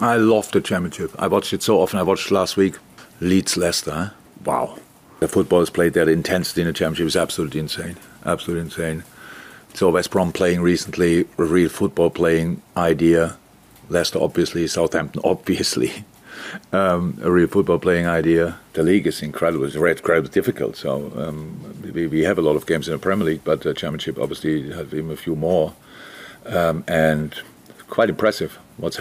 I love the championship. I watched it so often. I watched last week Leeds Leicester. Wow. The football is played there. The intensity in the championship is absolutely insane. Absolutely insane. So West Brom playing recently, a real football playing idea. Leicester obviously, Southampton obviously. Um, a real football playing idea. The league is incredible. It's incredibly difficult. So um, we, we have a lot of games in the Premier League, but the Championship obviously has even a few more. Um, and quite impressive what's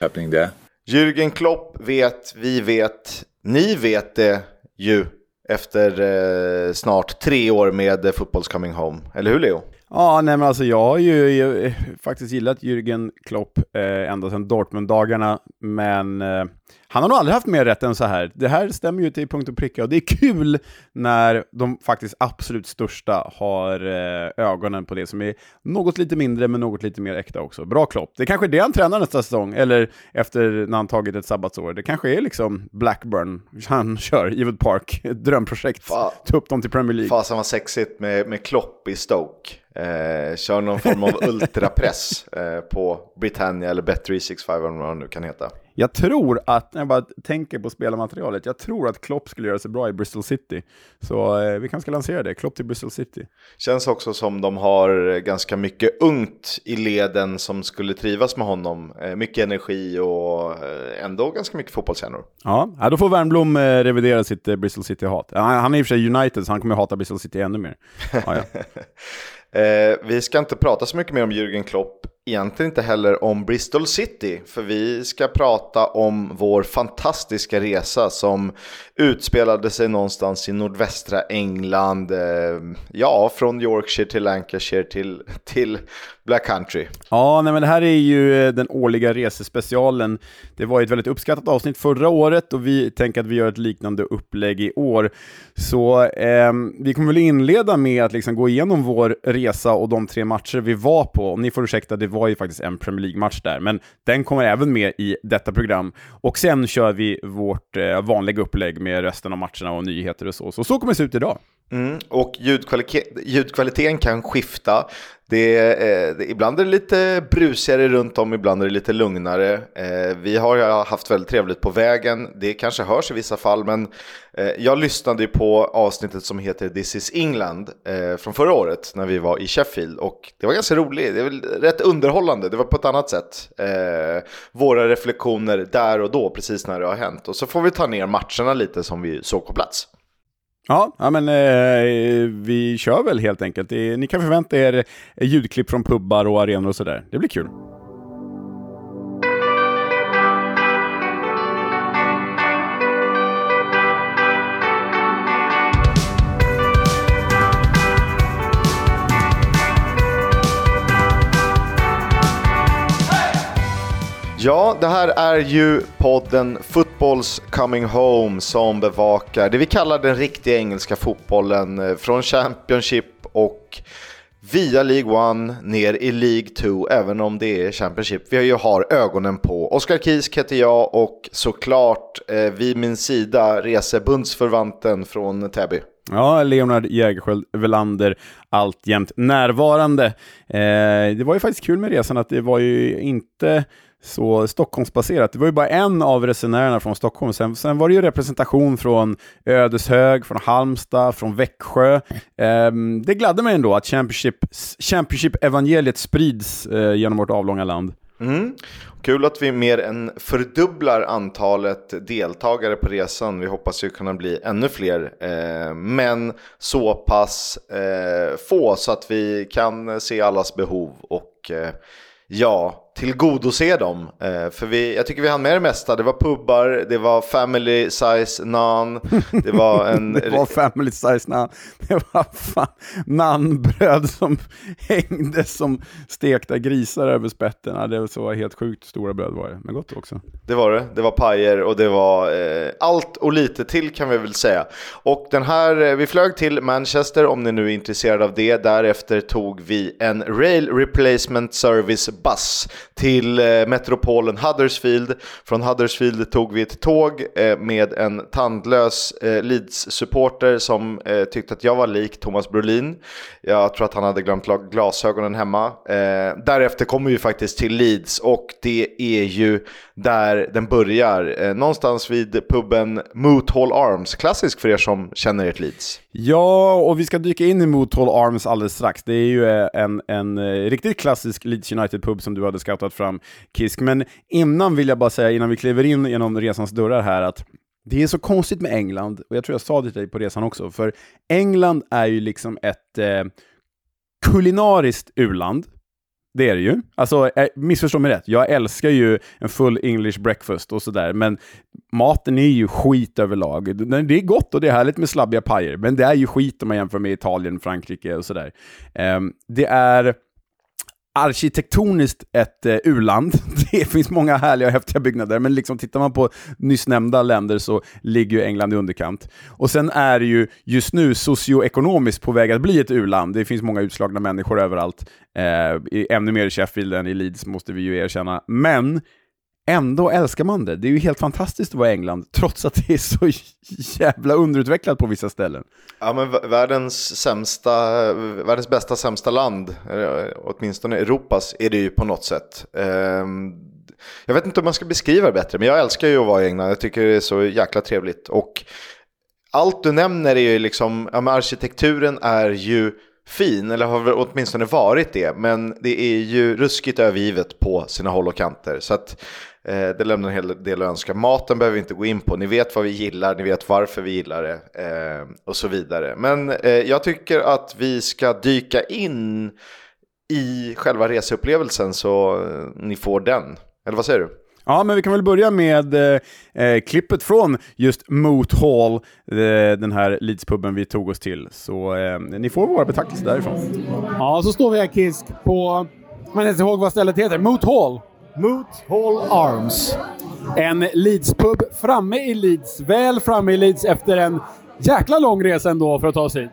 happening there. Jürgen Klopp vet, vi vet, ni vet det ju efter eh, snart tre år med eh, Football's Coming Home. Eller hur Leo? Ja, nej men alltså jag har ju jag, faktiskt gillat Jürgen Klopp eh, ända sedan Dortmund-dagarna, men eh, han har nog aldrig haft mer rätt än så här. Det här stämmer ju till punkt och pricka och det är kul när de faktiskt absolut största har eh, ögonen på det som är något lite mindre men något lite mer äkta också. Bra Klopp. Det kanske är det han tränar nästa säsong, eller efter när han tagit ett sabbatsår. Det kanske är liksom Blackburn han kör, Givet Park, ett drömprojekt. Ta upp dem till Premier League. Fasen vad sexigt med, med Klopp i Stoke. Eh, kör någon form av ultrapress eh, på Britannia eller Bet365 eller vad det nu kan heta. Jag tror att, när jag bara tänker på spelarmaterialet, jag tror att Klopp skulle göra sig bra i Bristol City. Så eh, vi kanske ska lansera det, Klopp till Bristol City. Känns också som de har ganska mycket ungt i leden som skulle trivas med honom. Eh, mycket energi och eh, ändå ganska mycket fotbollshjärnor. Ja, ja, då får Wernbloom eh, revidera sitt eh, Bristol City-hat. Han, han är i och för sig United, så han kommer hata Bristol City ännu mer. Ja, ja. Eh, vi ska inte prata så mycket mer om Jürgen Klopp, egentligen inte heller om Bristol City, för vi ska prata om vår fantastiska resa som utspelade sig någonstans i nordvästra England, eh, ja, från Yorkshire till Lancashire till, till Black Country. Ja, nej, men det här är ju eh, den årliga resespecialen. Det var ett väldigt uppskattat avsnitt förra året och vi tänker att vi gör ett liknande upplägg i år. Så eh, vi kommer väl inleda med att liksom gå igenom vår resa och de tre matcher vi var på. Om ni får ursäkta, det var ju faktiskt en Premier League-match där, men den kommer även med i detta program. Och sen kör vi vårt eh, vanliga upplägg med resten av matcherna och nyheter och så. Så så kommer det se ut idag. Mm, och ljudkvalite ljudkvaliteten kan skifta. Det är, eh, ibland är det lite brusigare runt om, ibland är det lite lugnare. Eh, vi har haft väldigt trevligt på vägen, det kanske hörs i vissa fall, men eh, jag lyssnade på avsnittet som heter This is England eh, från förra året när vi var i Sheffield och det var ganska roligt, det var rätt underhållande, det var på ett annat sätt. Eh, våra reflektioner där och då, precis när det har hänt. Och så får vi ta ner matcherna lite som vi såg på plats. Ja, ja men eh, vi kör väl helt enkelt. Eh, ni kan förvänta er ljudklipp från pubbar och arenor och sådär. Det blir kul. Ja, det här är ju podden Footballs Coming Home som bevakar det vi kallar den riktiga engelska fotbollen eh, från Championship och via League One ner i League 2, även om det är Championship. Vi ju har ögonen på. Oskar Kisk heter jag och såklart eh, vid min sida reser bundsförvanten från Täby. Ja, Leonard Jägerskiöld Velander alltjämt närvarande. Eh, det var ju faktiskt kul med resan att det var ju inte så Stockholmsbaserat. Det var ju bara en av resenärerna från Stockholm. Sen, sen var det ju representation från Ödeshög, från Halmstad, från Växjö. Um, det gladde mig ändå att Championship-evangeliet sprids eh, genom vårt avlånga land. Mm. Kul att vi mer än fördubblar antalet deltagare på resan. Vi hoppas ju kunna bli ännu fler, eh, men så pass eh, få så att vi kan se allas behov och eh, ja, tillgodose dem. Eh, för vi, jag tycker vi hann med det mesta. Det var pubbar, det var family size nan, det var en... det var family size nan. Det var fan nanbröd som hängde som stekta grisar över spetterna. Det var så helt sjukt stora bröd var det, men gott också. Det var det. Det var pajer och det var eh, allt och lite till kan vi väl säga. Och den här, eh, vi flög till Manchester om ni nu är intresserade av det. Därefter tog vi en Rail Replacement Service Bus till eh, metropolen Huddersfield. Från Huddersfield tog vi ett tåg eh, med en tandlös eh, Leeds-supporter som tyckte att jag var lik Thomas Brolin. Jag tror att han hade glömt glasögonen hemma. Därefter kommer vi faktiskt till Leeds och det är ju där den börjar. Någonstans vid puben Moot Hall Arms. Klassisk för er som känner ert Leeds. Ja, och vi ska dyka in i Moot Hall Arms alldeles strax. Det är ju en, en, en riktigt klassisk Leeds United-pub som du hade scoutat fram, Kisk. Men innan vill jag bara säga, innan vi kliver in genom resans dörrar här, att det är så konstigt med England, och jag tror jag sa det till dig på resan också, för England är ju liksom ett eh, kulinariskt u-land. Det är det ju. Alltså, eh, missförstå mig rätt. Jag älskar ju en full English breakfast och sådär, men maten är ju skit överlag. Det är gott och det är härligt med slabbiga pajer, men det är ju skit om man jämför med Italien, Frankrike och sådär. Ehm, det är arkitektoniskt ett eh, u-land. Det finns många härliga och häftiga byggnader, men liksom tittar man på nyss nämnda länder så ligger ju England i underkant. Och sen är det ju just nu socioekonomiskt på väg att bli ett u-land. Det finns många utslagna människor överallt. Eh, ännu mer i Sheffield än i Leeds, måste vi ju erkänna. Men Ändå älskar man det. Det är ju helt fantastiskt att vara i England, trots att det är så jävla underutvecklat på vissa ställen. Ja, men världens, sämsta, världens bästa sämsta land, eh, åtminstone Europas, är det ju på något sätt. Ehm, jag vet inte om man ska beskriva det bättre, men jag älskar ju att vara i England. Jag tycker det är så jäkla trevligt. Och allt du nämner är ju liksom, ja, men arkitekturen är ju fin, eller har åtminstone varit det, men det är ju ruskigt övergivet på sina håll och kanter. Så att det lämnar en hel del att önska. Maten behöver vi inte gå in på. Ni vet vad vi gillar, ni vet varför vi gillar det eh, och så vidare. Men eh, jag tycker att vi ska dyka in i själva reseupplevelsen så ni får den. Eller vad säger du? Ja, men vi kan väl börja med eh, klippet från just Moot Hall, eh, den här Leeds-puben vi tog oss till. Så eh, ni får våra betraktelser därifrån. Ja, så står vi här Kisk på, man inte ihåg vad stället heter, Moot Hall. Moot Hall Arms. En Leeds-pub framme i Leeds, väl framme i Leeds efter en jäkla lång resa ändå för att ta sig hit.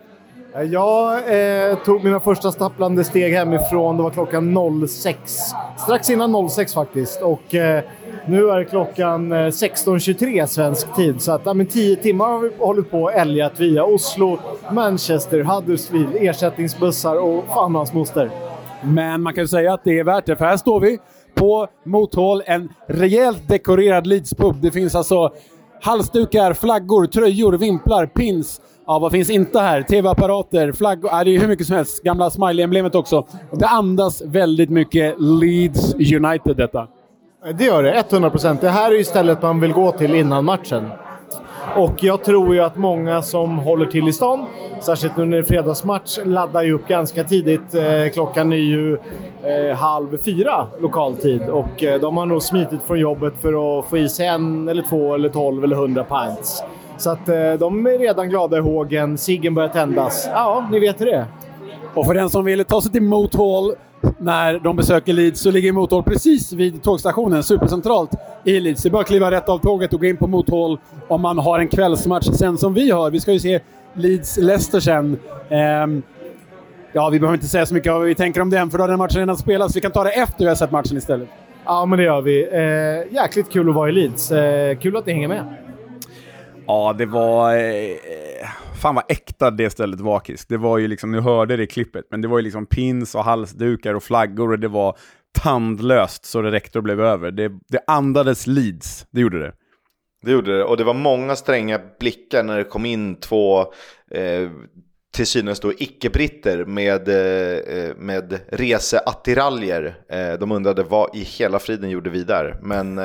Jag eh, tog mina första stapplande steg hemifrån, det var klockan 06. Strax innan 06 faktiskt. Och eh, nu är klockan 16.23 eh, svensk tid. Så att, ja, 10 timmar har vi hållit på och älgat via Oslo, Manchester, Huddersfield, ersättningsbussar och fan hans moster. Men man kan ju säga att det är värt det, för här står vi på Mothall, en rejält dekorerad Leeds-pub. Det finns alltså halsdukar, flaggor, tröjor, vimplar, pins. Ja, vad finns inte här? TV-apparater, flaggor. Ja, det är hur mycket som helst. Gamla smiley-emblemet också. Det andas väldigt mycket Leeds United detta. Det gör det, 100%. Det här är ju stället man vill gå till innan matchen. Och jag tror ju att många som håller till i stan, särskilt nu när det är fredagsmatch, laddar ju upp ganska tidigt. Eh, klockan är ju eh, halv fyra lokal tid och eh, de har nog smitit från jobbet för att få i sig en eller två eller tolv eller hundra pints. Så att de är redan glada i hågen, ciggen börjar tändas. Ja, ni vet hur det är. Och för den som vill ta sig till Moot Hall när de besöker Leeds så ligger Mothall precis vid tågstationen, supercentralt i Leeds. Det är bara att kliva rätt av tåget och gå in på Mothall om man har en kvällsmatch sen som vi har. Vi ska ju se Leeds-Leicester sen. Um, ja, vi behöver inte säga så mycket vad vi tänker om den, för då har den matchen redan spelats. Vi kan ta det efter vi har sett matchen istället. Ja, men det gör vi. Eh, jäkligt kul att vara i Leeds. Eh, kul att ni hänger med. Ja, det var... Eh, fan vad äkta det stället var, Kisk. Det var ju liksom, nu hörde det i klippet, men det var ju liksom pins och halsdukar och flaggor och det var tandlöst så det räckte och blev över. Det, det andades Leeds, det gjorde det. Det gjorde det, och det var många stränga blickar när det kom in två eh, till synes då icke-britter med, eh, eh, med reseattiraljer. Eh, de undrade vad i hela friden gjorde vi där? Men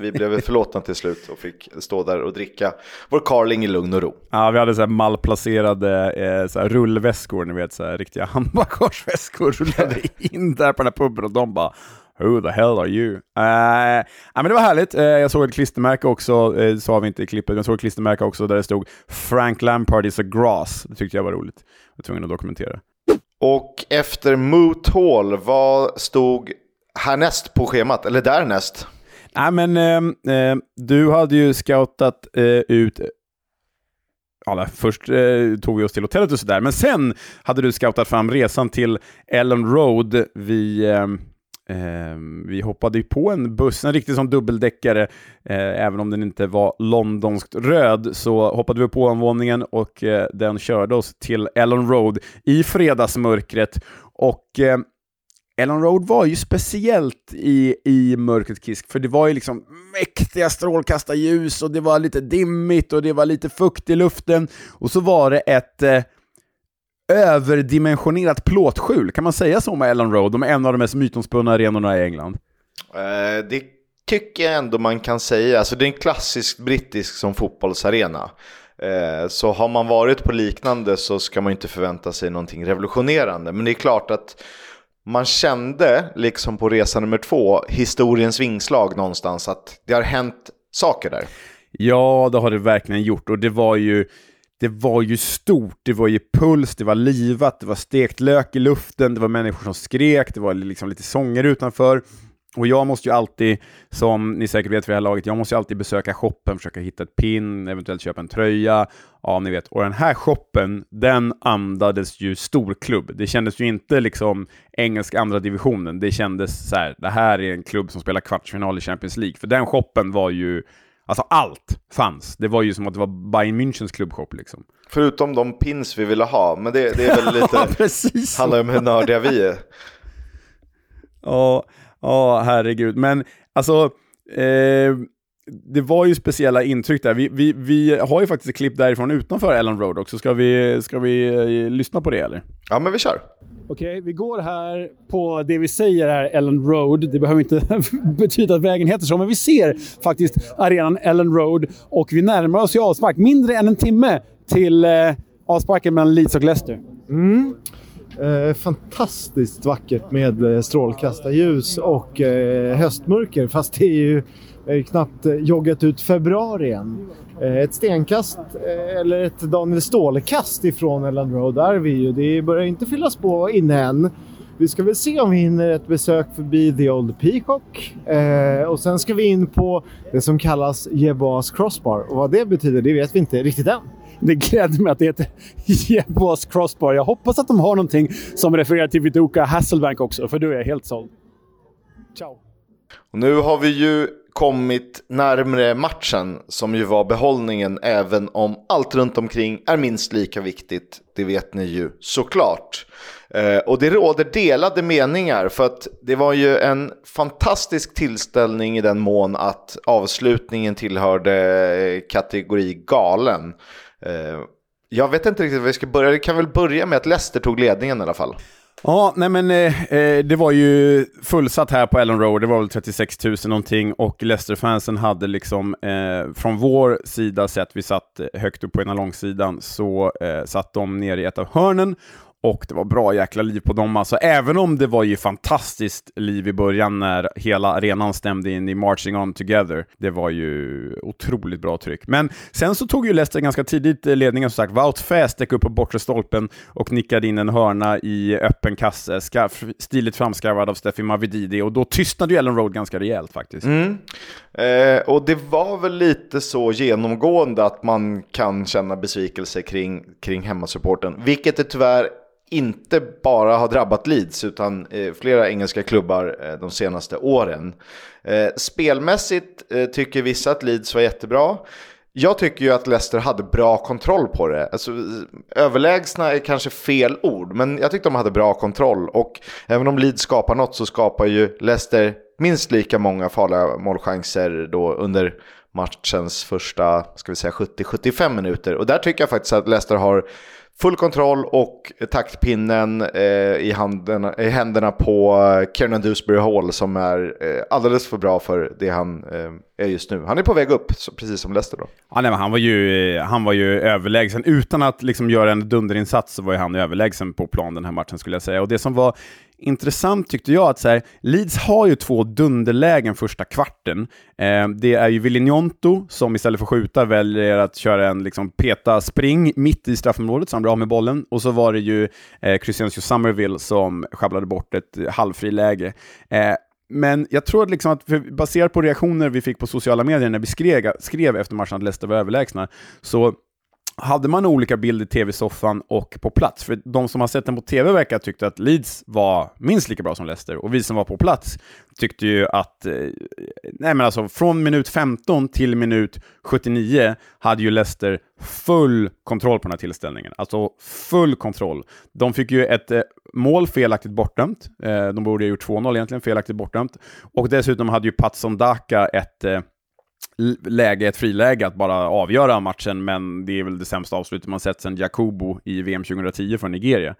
vi blev förlåtna till slut och fick stå där och dricka vår Carling i lugn och ro. Ja, vi hade så här malplacerade så här rullväskor, ni vet, så här riktiga handbagageväskor rullade in där på den här puben och de bara Who the hell are you? Uh, ja, men det var härligt. Uh, jag såg ett klistermärke också, uh, sa vi inte i klippet, men jag såg ett klistermärke också där det stod Frank Lampard is a grass. Det tyckte jag var roligt. Jag var tvungen att dokumentera. Och efter Moot Hall, vad stod härnäst på schemat? Eller därnäst? Nej, men uh, du hade ju scoutat ut Alla, först eh, tog vi oss till hotellet och sådär, men sen hade du scoutat fram resan till Ellen Road vid, eh, Eh, Ehm, vi hoppade ju på en buss, en riktig som dubbeldäckare, eh, även om den inte var londonskt röd, så hoppade vi på omvåningen och eh, den körde oss till Ellen Road i fredagsmörkret. Och eh, Ellen Road var ju speciellt i, i mörkret Kisk, för det var ju liksom mäktiga strålkastarljus och det var lite dimmigt och det var lite fukt i luften. Och så var det ett eh, överdimensionerat plåtskjul, kan man säga så om Ellen Road? De är en av de mest mytomspunna arenorna i England. Eh, det tycker jag ändå man kan säga. Alltså det är en klassisk brittisk som fotbollsarena. Eh, så har man varit på liknande så ska man inte förvänta sig någonting revolutionerande. Men det är klart att man kände, liksom på resa nummer två, historiens vingslag någonstans, att det har hänt saker där. Ja, det har det verkligen gjort och det var ju det var ju stort, det var ju puls, det var livat, det var stekt lök i luften, det var människor som skrek, det var liksom lite sånger utanför. Och jag måste ju alltid, som ni säkert vet för det här laget, jag måste ju alltid besöka shoppen, försöka hitta ett pin, eventuellt köpa en tröja. Ja, ni vet. Och den här shoppen, den andades ju storklubb. Det kändes ju inte liksom engelsk andra divisionen. Det kändes så här, det här är en klubb som spelar kvartsfinal i Champions League. För den shoppen var ju, alltså allt fanns. Det var ju som att det var Bayern Münchens klubbshop liksom. Förutom de pins vi ville ha, men det, det är väl lite, Precis. handlar om hur nördiga vi är. Ja, ja, herregud. Men alltså, eh, det var ju speciella intryck där. Vi, vi, vi har ju faktiskt ett klipp därifrån utanför Ellen Road också. Ska vi, ska vi eh, lyssna på det eller? Ja, men vi kör. Okej, vi går här på det vi säger är Ellen Road. Det behöver inte betyda att vägen heter så, men vi ser faktiskt arenan Ellen Road och vi närmar oss ju avspark. Mindre än en timme till eh, avsparken mellan Leeds och Leicester. Eh, fantastiskt vackert med eh, strålkastarljus och eh, höstmörker. Fast det är ju knappt eh, joggat ut februari än. Eh, ett stenkast eh, eller ett Daniel Ståhl-kast ifrån Ellen Road är vi ju. Det börjar inte fyllas på inne än. Vi ska väl se om vi hinner ett besök förbi The Old Peacock. Eh, och sen ska vi in på det som kallas Jebas Crossbar. Och vad det betyder, det vet vi inte riktigt än. Det gläder mig att det heter Jebos Crossbar. Jag hoppas att de har någonting som refererar till Viduka Hasselbank också, för då är jag helt såld. Ciao! Och nu har vi ju kommit närmre matchen som ju var behållningen även om allt runt omkring är minst lika viktigt. Det vet ni ju såklart. Eh, och det råder delade meningar för att det var ju en fantastisk tillställning i den mån att avslutningen tillhörde eh, kategori galen. Eh, jag vet inte riktigt var vi ska börja. Vi kan väl börja med att Leicester tog ledningen i alla fall. Ja, nej men eh, eh, det var ju fullsatt här på Ellen Road, det var väl 36 000 någonting och Leicester-fansen hade liksom eh, från vår sida sett, vi satt högt upp på ena långsidan, så eh, satt de ner i ett av hörnen och det var bra jäkla liv på dem alltså. Även om det var ju fantastiskt liv i början när hela arenan stämde in i Marching On Together. Det var ju otroligt bra tryck. Men sen så tog ju Leicester ganska tidigt ledningen som sagt. Wout Fast dök upp på bortre stolpen och nickade in en hörna i öppen kasse. Skarf, stiligt framskarvad av Steffi Mavididi och då tystnade ju Ellen Road ganska rejält faktiskt. Mm. Eh, och det var väl lite så genomgående att man kan känna besvikelse kring, kring hemmasupporten. Vilket det tyvärr inte bara har drabbat Leeds utan eh, flera engelska klubbar eh, de senaste åren. Eh, spelmässigt eh, tycker vissa att Leeds var jättebra. Jag tycker ju att Leicester hade bra kontroll på det. Alltså, eh, överlägsna är kanske fel ord, men jag tyckte de hade bra kontroll. Och även om Leeds skapar något så skapar ju Leicester minst lika många farliga målchanser då under matchens första ska vi säga 70-75 minuter. Och där tycker jag faktiskt att Leicester har full kontroll och taktpinnen eh, i, handen, i händerna på eh, Kiernan Dewsbury Hall som är eh, alldeles för bra för det han eh, är just nu. Han är på väg upp, så, precis som Leicester då. Ja, nej, men han, var ju, han var ju överlägsen. Utan att liksom göra en dunderinsats så var ju han överlägsen på plan den här matchen skulle jag säga. Och det som var intressant tyckte jag att så här, Leeds har ju två dunderlägen första kvarten. Eh, det är ju Villignonto som istället för att skjuta väljer att köra en liksom, peta-spring mitt i straffområdet så han blir av med bollen. Och så var det ju eh, Christiansio Somerville som sjabblade bort ett halvfriläge. Eh, men jag tror att, liksom att baserat på reaktioner vi fick på sociala medier när vi skrev, skrev efter matchen att Leicester var överlägsna, så hade man olika bilder i tv-soffan och på plats. För de som har sett den på tv verkar tyckte att Leeds var minst lika bra som Leicester. Och vi som var på plats tyckte ju att, eh, nej men alltså från minut 15 till minut 79 hade ju Leicester full kontroll på den här tillställningen. Alltså full kontroll. De fick ju ett eh, mål felaktigt bortdömt. Eh, de borde ha gjort 2-0 egentligen, felaktigt bortdömt. Och dessutom hade ju Patson Daka ett eh, läge, ett friläge att bara avgöra matchen, men det är väl det sämsta avslutet man sett sedan Jakubo i VM 2010 från Nigeria.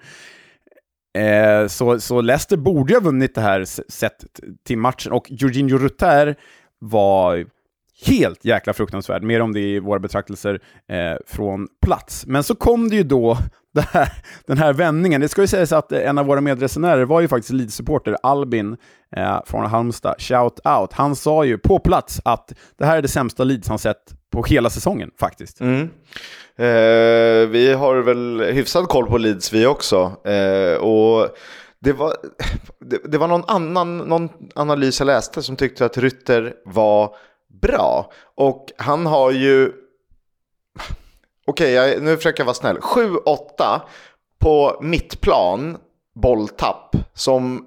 Eh, så, så Leicester borde ha vunnit det här sett till matchen, och Jorginho Rutter var helt jäkla fruktansvärd. Mer om det i våra betraktelser eh, från plats. Men så kom det ju då här, den här vändningen. Det ska ju sägas att eh, en av våra medresenärer var ju faktiskt Leeds-supporter, Albin eh, från Halmstad. Shout out! Han sa ju på plats att det här är det sämsta Leeds han sett på hela säsongen faktiskt. Mm. Eh, vi har väl hyfsad koll på Leeds vi också. Eh, och det var, det, det, var någon annan någon analys jag läste som tyckte att Rytter var bra. Och han har ju okej, okay, nu försöker jag vara snäll. 7-8 på mittplan, bolltapp, som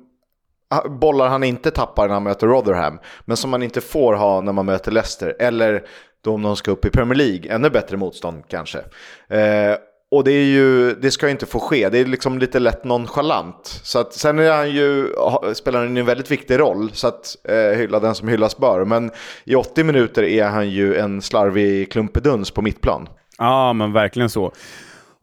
ah, bollar han inte tappar när han möter Rotherham, men som man inte får ha när man möter Leicester, eller då om de ska upp i Premier League, ännu bättre motstånd kanske. Eh, och det, är ju, det ska ju inte få ske, det är liksom lite lätt nonchalant. Så att, sen är han ju, spelar han en väldigt viktig roll, så att eh, hylla den som hyllas bör. Men i 80 minuter är han ju en slarvig klumpeduns på mittplan. Ja, men verkligen så.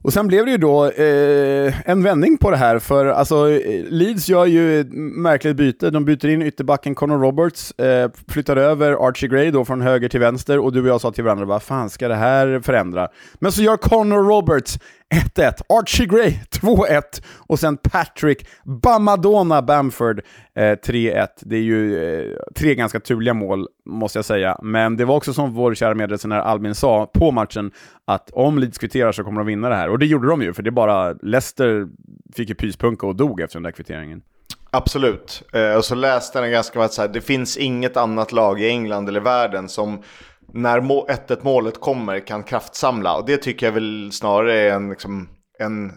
Och sen blev det ju då eh, en vändning på det här, för alltså, eh, Leeds gör ju ett märkligt byte. De byter in ytterbacken Conor Roberts, eh, flyttar över Archie Gray då från höger till vänster och du och jag sa till varandra, vad fan ska det här förändra? Men så gör Conor Roberts 1-1. Archie Gray 2-1 och sen Patrick Bamadona Bamford eh, 3-1. Det är ju eh, tre ganska turliga mål, måste jag säga. Men det var också som vår kära medresenär Albin sa på matchen, att om Leeds kvitterar så kommer de vinna det här. Och det gjorde de ju, för det är bara Leicester fick ju pyspunka och dog efter den där kvitteringen. Absolut. Eh, och så läste den ganska mycket, så här, det finns inget annat lag i England eller världen som när 1-1 målet kommer kan kraftsamla. Och det tycker jag väl snarare är en, liksom, en,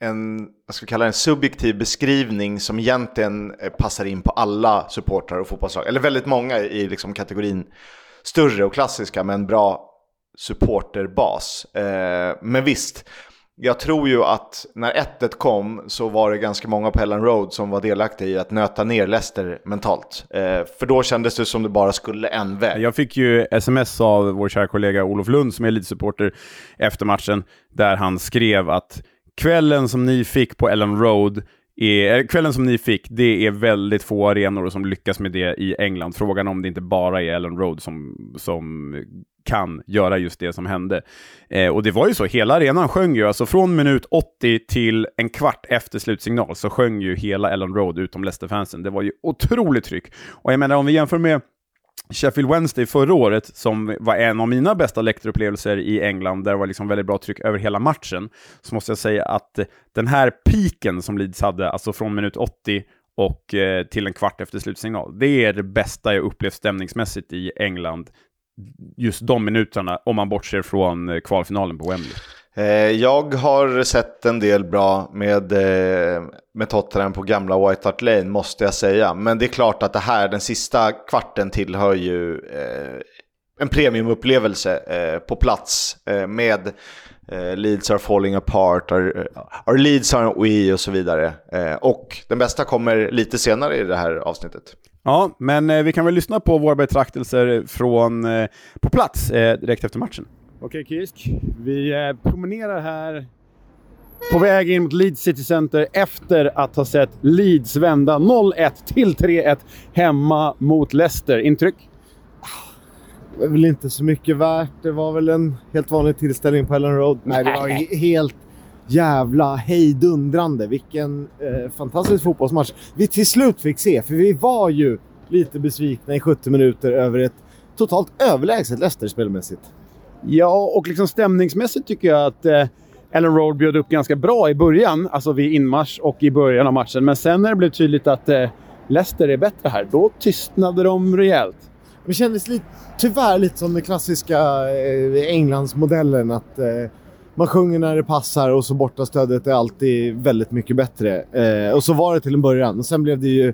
en vad ska kalla det, en subjektiv beskrivning som egentligen eh, passar in på alla supportrar och fotbollslag. Eller väldigt många i liksom kategorin större och klassiska med en bra supporterbas. Eh, men visst, jag tror ju att när 1-1 kom så var det ganska många på Ellen Road som var delaktiga i att nöta ner Leicester mentalt. Eh, för då kändes det som det bara skulle en väg. Jag fick ju sms av vår kära kollega Olof Lund som är elitsupporter efter matchen, där han skrev att kvällen som ni fick på Ellen Road är, kvällen som ni fick, det är väldigt få arenor som lyckas med det i England. Frågan om det inte bara är Ellen Road som, som kan göra just det som hände. Eh, och det var ju så, hela arenan sjöng ju, alltså från minut 80 till en kvart efter slutsignal så sjöng ju hela Ellen Road utom Leicester-fansen. Det var ju otroligt tryck. Och jag menar, om vi jämför med Sheffield Wednesday förra året, som var en av mina bästa läktarupplevelser i England, där det var liksom väldigt bra tryck över hela matchen, så måste jag säga att den här piken som Leeds hade, alltså från minut 80 och eh, till en kvart efter slutsignal, det är det bästa jag upplevt stämningsmässigt i England just de minuterna, om man bortser från eh, kvalfinalen på Wembley. Eh, jag har sett en del bra med, eh, med Tottenham på gamla White Hart Lane, måste jag säga. Men det är klart att det här, den sista kvarten tillhör ju eh, en premiumupplevelse på plats med Leeds are falling apart, our, our Leeds are we och så vidare. och den bästa kommer lite senare i det här avsnittet. Ja, men vi kan väl lyssna på våra betraktelser från på plats direkt efter matchen. Okej Kisk, vi eh, promenerar här på väg in mot Leeds City Center efter att ha sett Leeds vända 0-1 till 3-1 hemma mot Leicester. Intryck? Det är väl inte så mycket värt. Det var väl en helt vanlig tillställning på Ellen Road. Nej, det var helt jävla hejdundrande. Vilken eh, fantastisk fotbollsmatch vi till slut fick se. För vi var ju lite besvikna i 70 minuter över ett totalt överlägset Leicester spelmässigt. Ja, och liksom stämningsmässigt tycker jag att eh, Ellen Road bjöd upp ganska bra i början, alltså vid inmarsch och i början av matchen. Men sen när det blev tydligt att eh, Leicester är bättre här, då tystnade de rejält. Det kändes lite, tyvärr lite som den klassiska eh, Englandsmodellen att eh, man sjunger när det passar och så bortastödet är alltid väldigt mycket bättre. Eh, och så var det till en början. Sen blev det ju,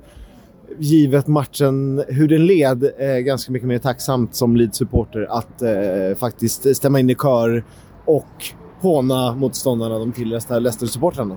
givet matchen, hur den led, eh, ganska mycket mer tacksamt som Leeds-supporter att eh, faktiskt stämma in i kör och håna motståndarna, de tillresta Leicester-supportrarna.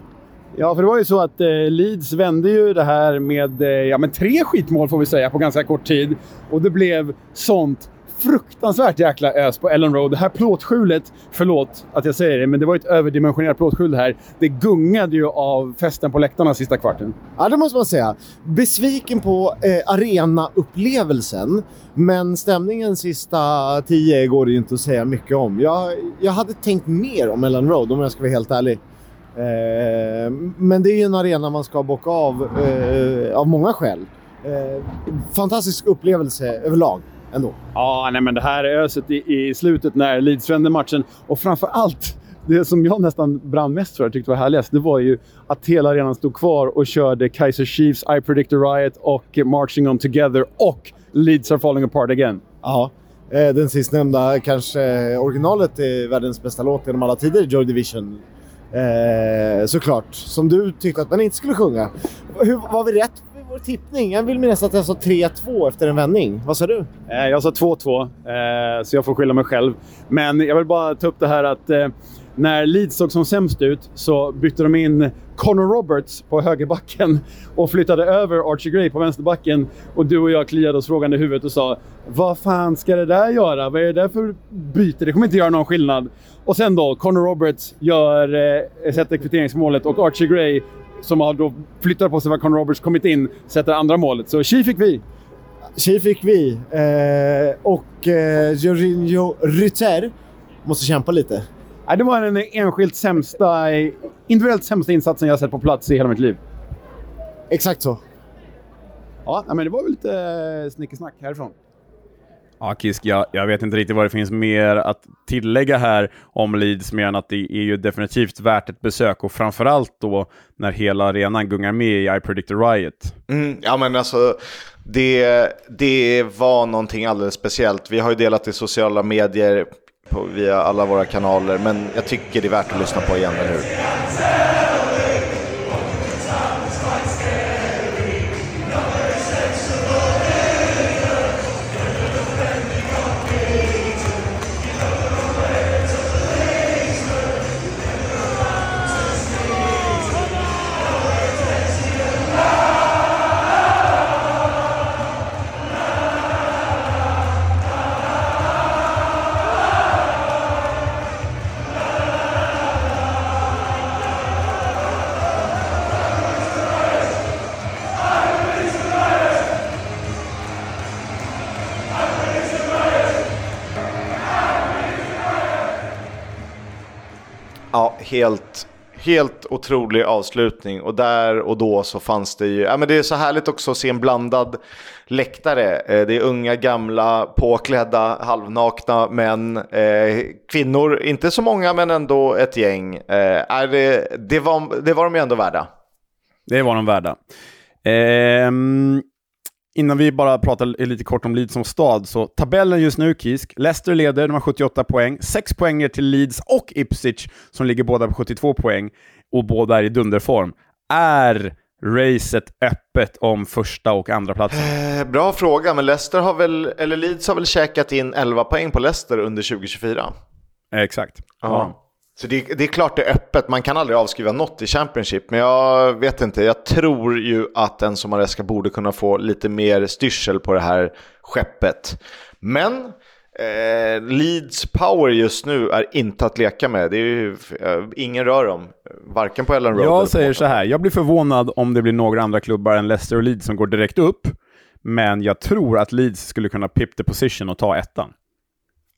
Ja, för det var ju så att eh, Leeds vände ju det här med eh, ja, men tre skitmål får vi säga på ganska kort tid. Och det blev sånt fruktansvärt jäkla ös på Ellen Road. Det här plåtskjulet, förlåt att jag säger det, men det var ett överdimensionerat plåtskjul här. Det gungade ju av festen på läktarna sista kvarten. Ja, det måste man säga. Besviken på eh, arenaupplevelsen, men stämningen sista tio går det ju inte att säga mycket om. Jag, jag hade tänkt mer om Ellen Road om jag ska vara helt ärlig. Eh, men det är ju en arena man ska bocka av eh, av många skäl. Eh, fantastisk upplevelse överlag ändå. Ja, nej, men det här öset i, i slutet när Leeds vände matchen och framför allt det som jag nästan brann mest för, jag tyckte var härligast, det var ju att hela arenan stod kvar och körde Kaiser Chiefs I Predict a Riot och Marching On Together och Leeds Are Falling Apart Again. Ja, eh, den sistnämnda kanske originalet är världens bästa låt genom alla tider, Joy Division. Eh, såklart. Som du tyckte att man inte skulle sjunga. Hur, var vi rätt vår tippning? Jag vill minnas att jag sa 3-2 efter en vändning. Vad sa du? Eh, jag sa 2-2, eh, så jag får skylla mig själv. Men jag vill bara ta upp det här att eh, när Leeds såg som sämst ut så bytte de in Connor Roberts på högerbacken och flyttade över Archie Gray på vänsterbacken. Och du och jag kliade oss frågande i huvudet och sa Vad fan ska det där göra? Vad är det där för byte? Det kommer inte göra någon skillnad. Och sen då, Connor Roberts gör, eh, sätter kvitteringsmålet och Archie Gray som har då flyttat på sig vad Connor Roberts kommit in, sätter andra målet. Så tji fick vi! Tji fick vi. Eh, och eh, Jorginho Rytter måste kämpa lite. Nej, det var den enskilt sämsta, individuellt sämsta insatsen jag sett på plats i hela mitt liv. Exakt så. Ja, men det var väl lite eh, snickesnack härifrån. Ja, Kisk, jag, jag vet inte riktigt vad det finns mer att tillägga här om Leeds, mer än att det är ju definitivt värt ett besök och framförallt då när hela arenan gungar med i I Predict a Riot. Mm, ja men alltså, det, det var någonting alldeles speciellt. Vi har ju delat i sociala medier på, via alla våra kanaler, men jag tycker det är värt att lyssna på igen, eller hur? Helt, helt otrolig avslutning. Och där och då så fanns det ju, ja men det är så härligt också att se en blandad läktare. Eh, Det är unga, gamla, påklädda, halvnakna män, eh, kvinnor, inte så många men ändå ett gäng. Eh, är det, det, var, det var de ju ändå värda. Det var de värda. Ehm, innan vi bara pratar lite kort om Leeds som stad, så tabellen just nu, Kisk. Leicester leder, de har 78 poäng. 6 poäng ner till Leeds och Ipswich, som ligger båda på 72 poäng, och båda är i dunderform. Är racet öppet om första och andra platsen? Eh, bra fråga, men Leicester har väl, eller Leeds har väl käkat in 11 poäng på Leicester under 2024? Exakt. Ja. Så det, det är klart det är öppet, man kan aldrig avskriva något i Championship. Men jag vet inte, jag tror ju att en som Maresca borde kunna få lite mer styrsel på det här skeppet. Men eh, Leeds power just nu är inte att leka med. Det är ju, eh, ingen rör dem, varken på Ellen Road Jag säger så här, jag blir förvånad om det blir några andra klubbar än Leicester och Leeds som går direkt upp. Men jag tror att Leeds skulle kunna pip the position och ta ettan.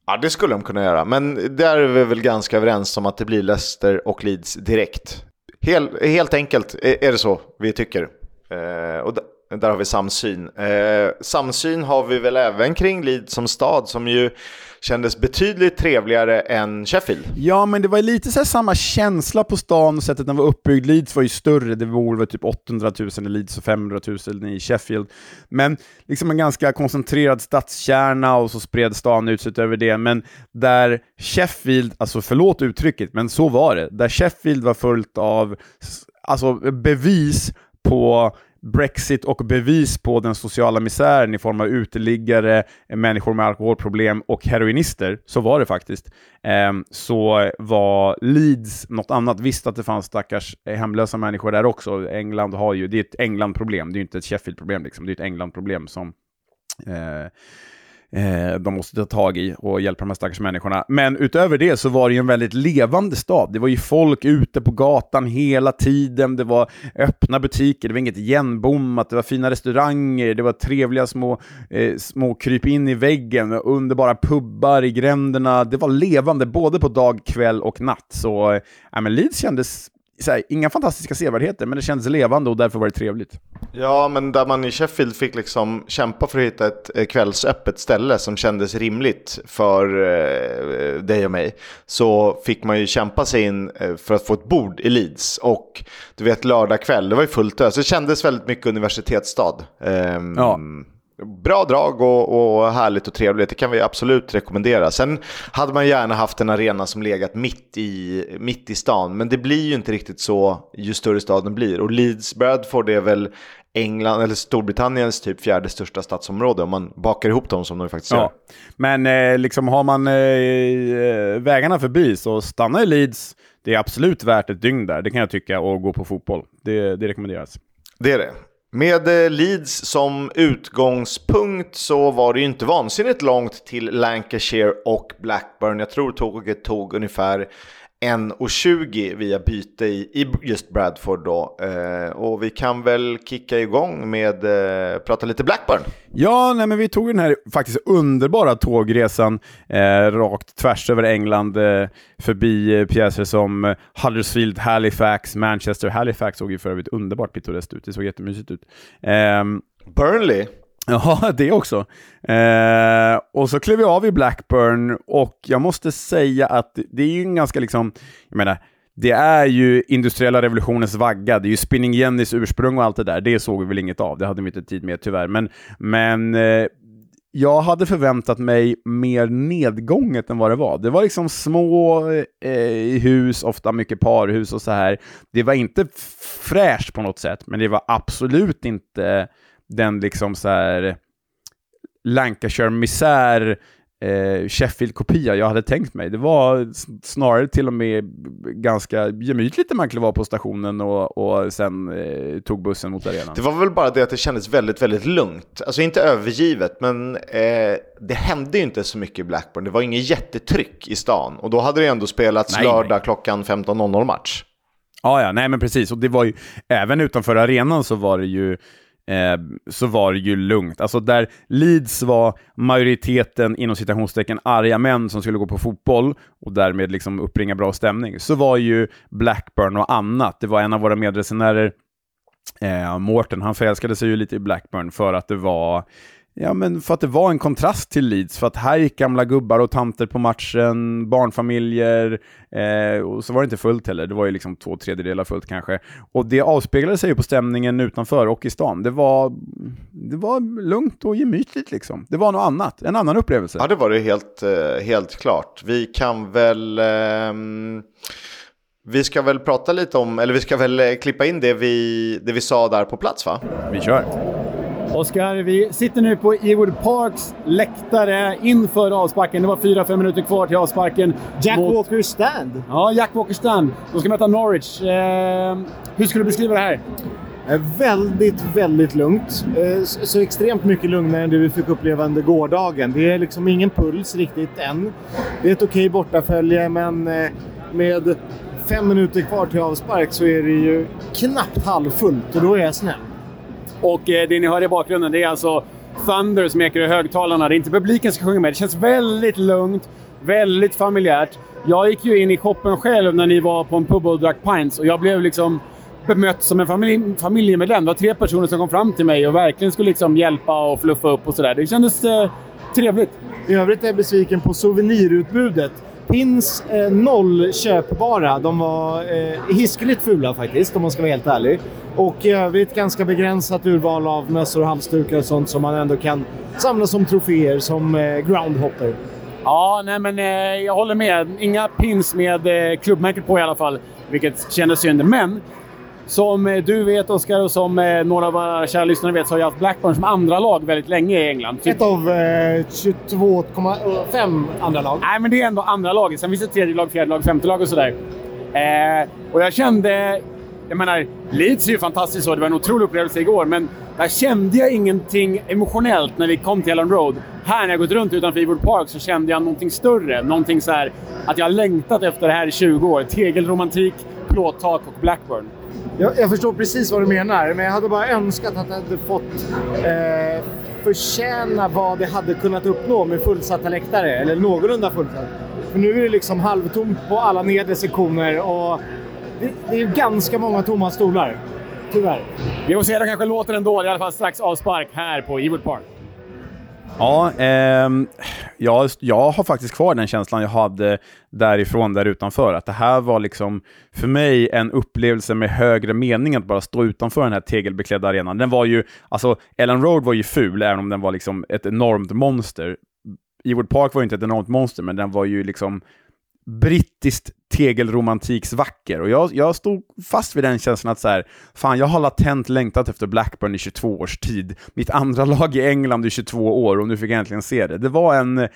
Ja, det skulle de kunna göra. Men där är vi väl ganska överens om att det blir Leicester och Leeds direkt. Hel, helt enkelt är det så vi tycker. Eh, och, där har vi samsyn. Eh, samsyn har vi väl även kring Leeds som stad som ju kändes betydligt trevligare än Sheffield. Ja, men det var lite så samma känsla på stan och sättet den var uppbyggd. Leeds var ju större, det bor typ 800 000 i Leeds och 500 000 i Sheffield. Men liksom en ganska koncentrerad stadskärna och så spred stan ut sig över det. Men där Sheffield, alltså förlåt uttrycket, men så var det. Där Sheffield var fullt av alltså bevis på Brexit och bevis på den sociala misären i form av uteliggare, människor med alkoholproblem och heroinister, så var det faktiskt, ehm, så var Leeds något annat. Visst att det fanns stackars eh, hemlösa människor där också. England har ju, det är ett England-problem, det är inte ett Sheffield-problem, liksom. det är ett England-problem som eh, eh, de måste ta tag i och hjälpa de här stackars människorna. Men utöver det så var det ju en väldigt levande stad. Det var ju folk ute på gatan hela tiden, det var öppna butiker, det var inget igenbommat, det var fina restauranger, det var trevliga små, eh, små kryp in i väggen, underbara pubbar i gränderna. Det var levande både på dag, kväll och natt. Så eh, men Leeds kändes här, inga fantastiska sevärdheter, men det kändes levande och därför var det trevligt. Ja, men där man i Sheffield fick liksom kämpa för att hitta ett eh, kvällsöppet ställe som kändes rimligt för eh, dig och mig, så fick man ju kämpa sig in eh, för att få ett bord i Leeds. Och du vet, lördag kväll, det var ju fullt ös. Det kändes väldigt mycket universitetsstad. Eh, ja. Bra drag och, och, härligt och trevligt, det kan vi absolut rekommendera. Sen hade man gärna haft en arena som legat mitt i, mitt i stan, men det blir ju inte riktigt så ju större staden blir. Och Leeds Bradford är väl England, eller Storbritanniens typ fjärde största stadsområde om man bakar ihop dem som de faktiskt gör. Men eh, liksom har man eh, eh, vägarna förbi så stanna i Leeds. Det är absolut värt ett dygn där, det kan jag tycka, och gå på fotboll. Det, det rekommenderas. Det är det. Med eh, Leeds som utgångspunkt så var det ju inte vansinnigt långt till Lancashire och Blackburn. Jag tror tåget tog ungefär 1.20 via byte i, i just Bradford då. Eh, och vi kan väl kicka igång med eh, prata lite Blackburn. Ja, nej, men vi tog den här faktiskt underbara tågresan eh, rakt tvärs över England eh, förbi eh, pjäser som Huddersfield, Halifax, Manchester. Halifax såg ju för övrigt underbart pittoreskt ut. Det såg jättemysigt ut. Ehm, Burnley. Ja, det också. Eh, och så klev vi av i Blackburn och jag måste säga att det är ju en ganska liksom, jag menar, det är ju industriella revolutionens vagga, det är ju Spinning Jennys ursprung och allt det där. Det såg vi väl inget av, det hade vi inte tid med tyvärr. Men, men eh, jag hade förväntat mig mer nedgånget än vad det var. Det var liksom små eh, hus, ofta mycket parhus och så här. Det var inte fräscht på något sätt, men det var absolut inte den liksom så här Lancashire-misär eh, Sheffield-kopia jag hade tänkt mig. Det var snarare till och med ganska gemytligt när man klev av på stationen och, och sen eh, tog bussen mot arenan. Det var väl bara det att det kändes väldigt, väldigt lugnt. Alltså inte övergivet, men eh, det hände ju inte så mycket i Blackburn. Det var inget jättetryck i stan och då hade det ändå spelats nej, lördag nej. klockan 15.00 match. Ja, ja, nej men precis. Och det var ju, även utanför arenan så var det ju eh, så var det ju lugnt. Alltså där Leeds var majoriteten inom citationstecken arga män som skulle gå på fotboll och därmed liksom uppbringa bra stämning, så var ju Blackburn och annat. Det var en av våra medresenärer, eh, Mårten, han förälskade sig ju lite i Blackburn för att det var Ja, men för att det var en kontrast till Leeds, för att här gick gamla gubbar och tanter på matchen, barnfamiljer, eh, och så var det inte fullt heller, det var ju liksom två tredjedelar fullt kanske. Och det avspeglade sig ju på stämningen utanför och i stan. Det var, det var lugnt och gemytligt liksom. Det var något annat, en annan upplevelse. Ja, det var det helt, eh, helt klart. Vi kan väl... Eh... Vi ska väl prata lite om, eller vi ska väl eh, klippa in det vi, det vi sa där på plats va? Vi kör. Oskar, vi sitter nu på Ewood Parks läktare inför avsparken. Det var 4-5 minuter kvar till avsparken. Jack mot... Walker Stand. Ja, Jack Walker Stand. De ska möta Norwich. Eh, hur skulle du beskriva det här? Eh, väldigt, väldigt lugnt. Eh, så extremt mycket lugnare än det vi fick uppleva under gårdagen. Det är liksom ingen puls riktigt än. Det är ett okej bortafölje, men eh, med fem minuter kvar till avspark så är det ju knappt halvfullt och då är jag snäll. Och eh, det ni hör i bakgrunden, det är alltså Thunder som ekar i högtalarna. Det är inte publiken som sjunger med. Det känns väldigt lugnt, väldigt familjärt. Jag gick ju in i shoppen själv när ni var på en pub och drack pints och jag blev liksom bemött som en familj, familjemedlem. Det var tre personer som kom fram till mig och verkligen skulle liksom hjälpa och fluffa upp och sådär. Det kändes eh, trevligt. I övrigt är jag besviken på souvenirutbudet. Pins eh, noll köpbara. De var eh, hiskeligt fula faktiskt, om man ska vara helt ärlig. Och eh, i övrigt ganska begränsat urval av mössor och halsdukar och sånt som man ändå kan samla som troféer, som eh, groundhopper. Ja, nej men eh, jag håller med. Inga pins med eh, klubbmärket på i alla fall, vilket kändes synd. Men som eh, du vet Oskar och som eh, några av våra kära lyssnare vet så har jag haft Blackburn som andra lag väldigt länge i England. Ett av eh, 22,5 andra lag. Nej, men det är ändå andra laget. Sen finns det tredje lag, fjärde lag, femte lag och sådär. Eh, och jag kände... Jag menar, Leeds är ju fantastiskt så. Det var en otrolig upplevelse igår, men där kände jag ingenting emotionellt när vi kom till Ellen Road. Här när jag gått runt utanför Ewood Park så kände jag någonting större. Någonting så här att jag har längtat efter det här i 20 år. Tegelromantik, plåttak och Blackburn. Jag, jag, förstår precis vad du menar, men jag hade bara önskat att jag hade fått eh, förtjäna vad det hade kunnat uppnå med fullsatta läktare, eller någorlunda fullsatt. För nu är det liksom halvtomt på alla nedre sektioner och det, det är ganska många tomma stolar. Tyvärr. Vi får se, det kanske låter ändå. I alla fall strax avspark här på Ewood Park. Ja, eh, jag, jag har faktiskt kvar den känslan jag hade därifrån, där utanför. Att det här var liksom för mig en upplevelse med högre mening att bara stå utanför den här tegelbeklädda arenan. Den var ju, alltså Ellen Road var ju ful, även om den var liksom ett enormt monster. Ewood Park var ju inte ett enormt monster, men den var ju liksom brittiskt tegelromantiksvacker. Och jag, jag stod fast vid den känslan att så här, fan, jag har latent längtat efter Blackburn i 22 års tid. Mitt andra lag i England i 22 år och nu fick jag äntligen se det. Det var en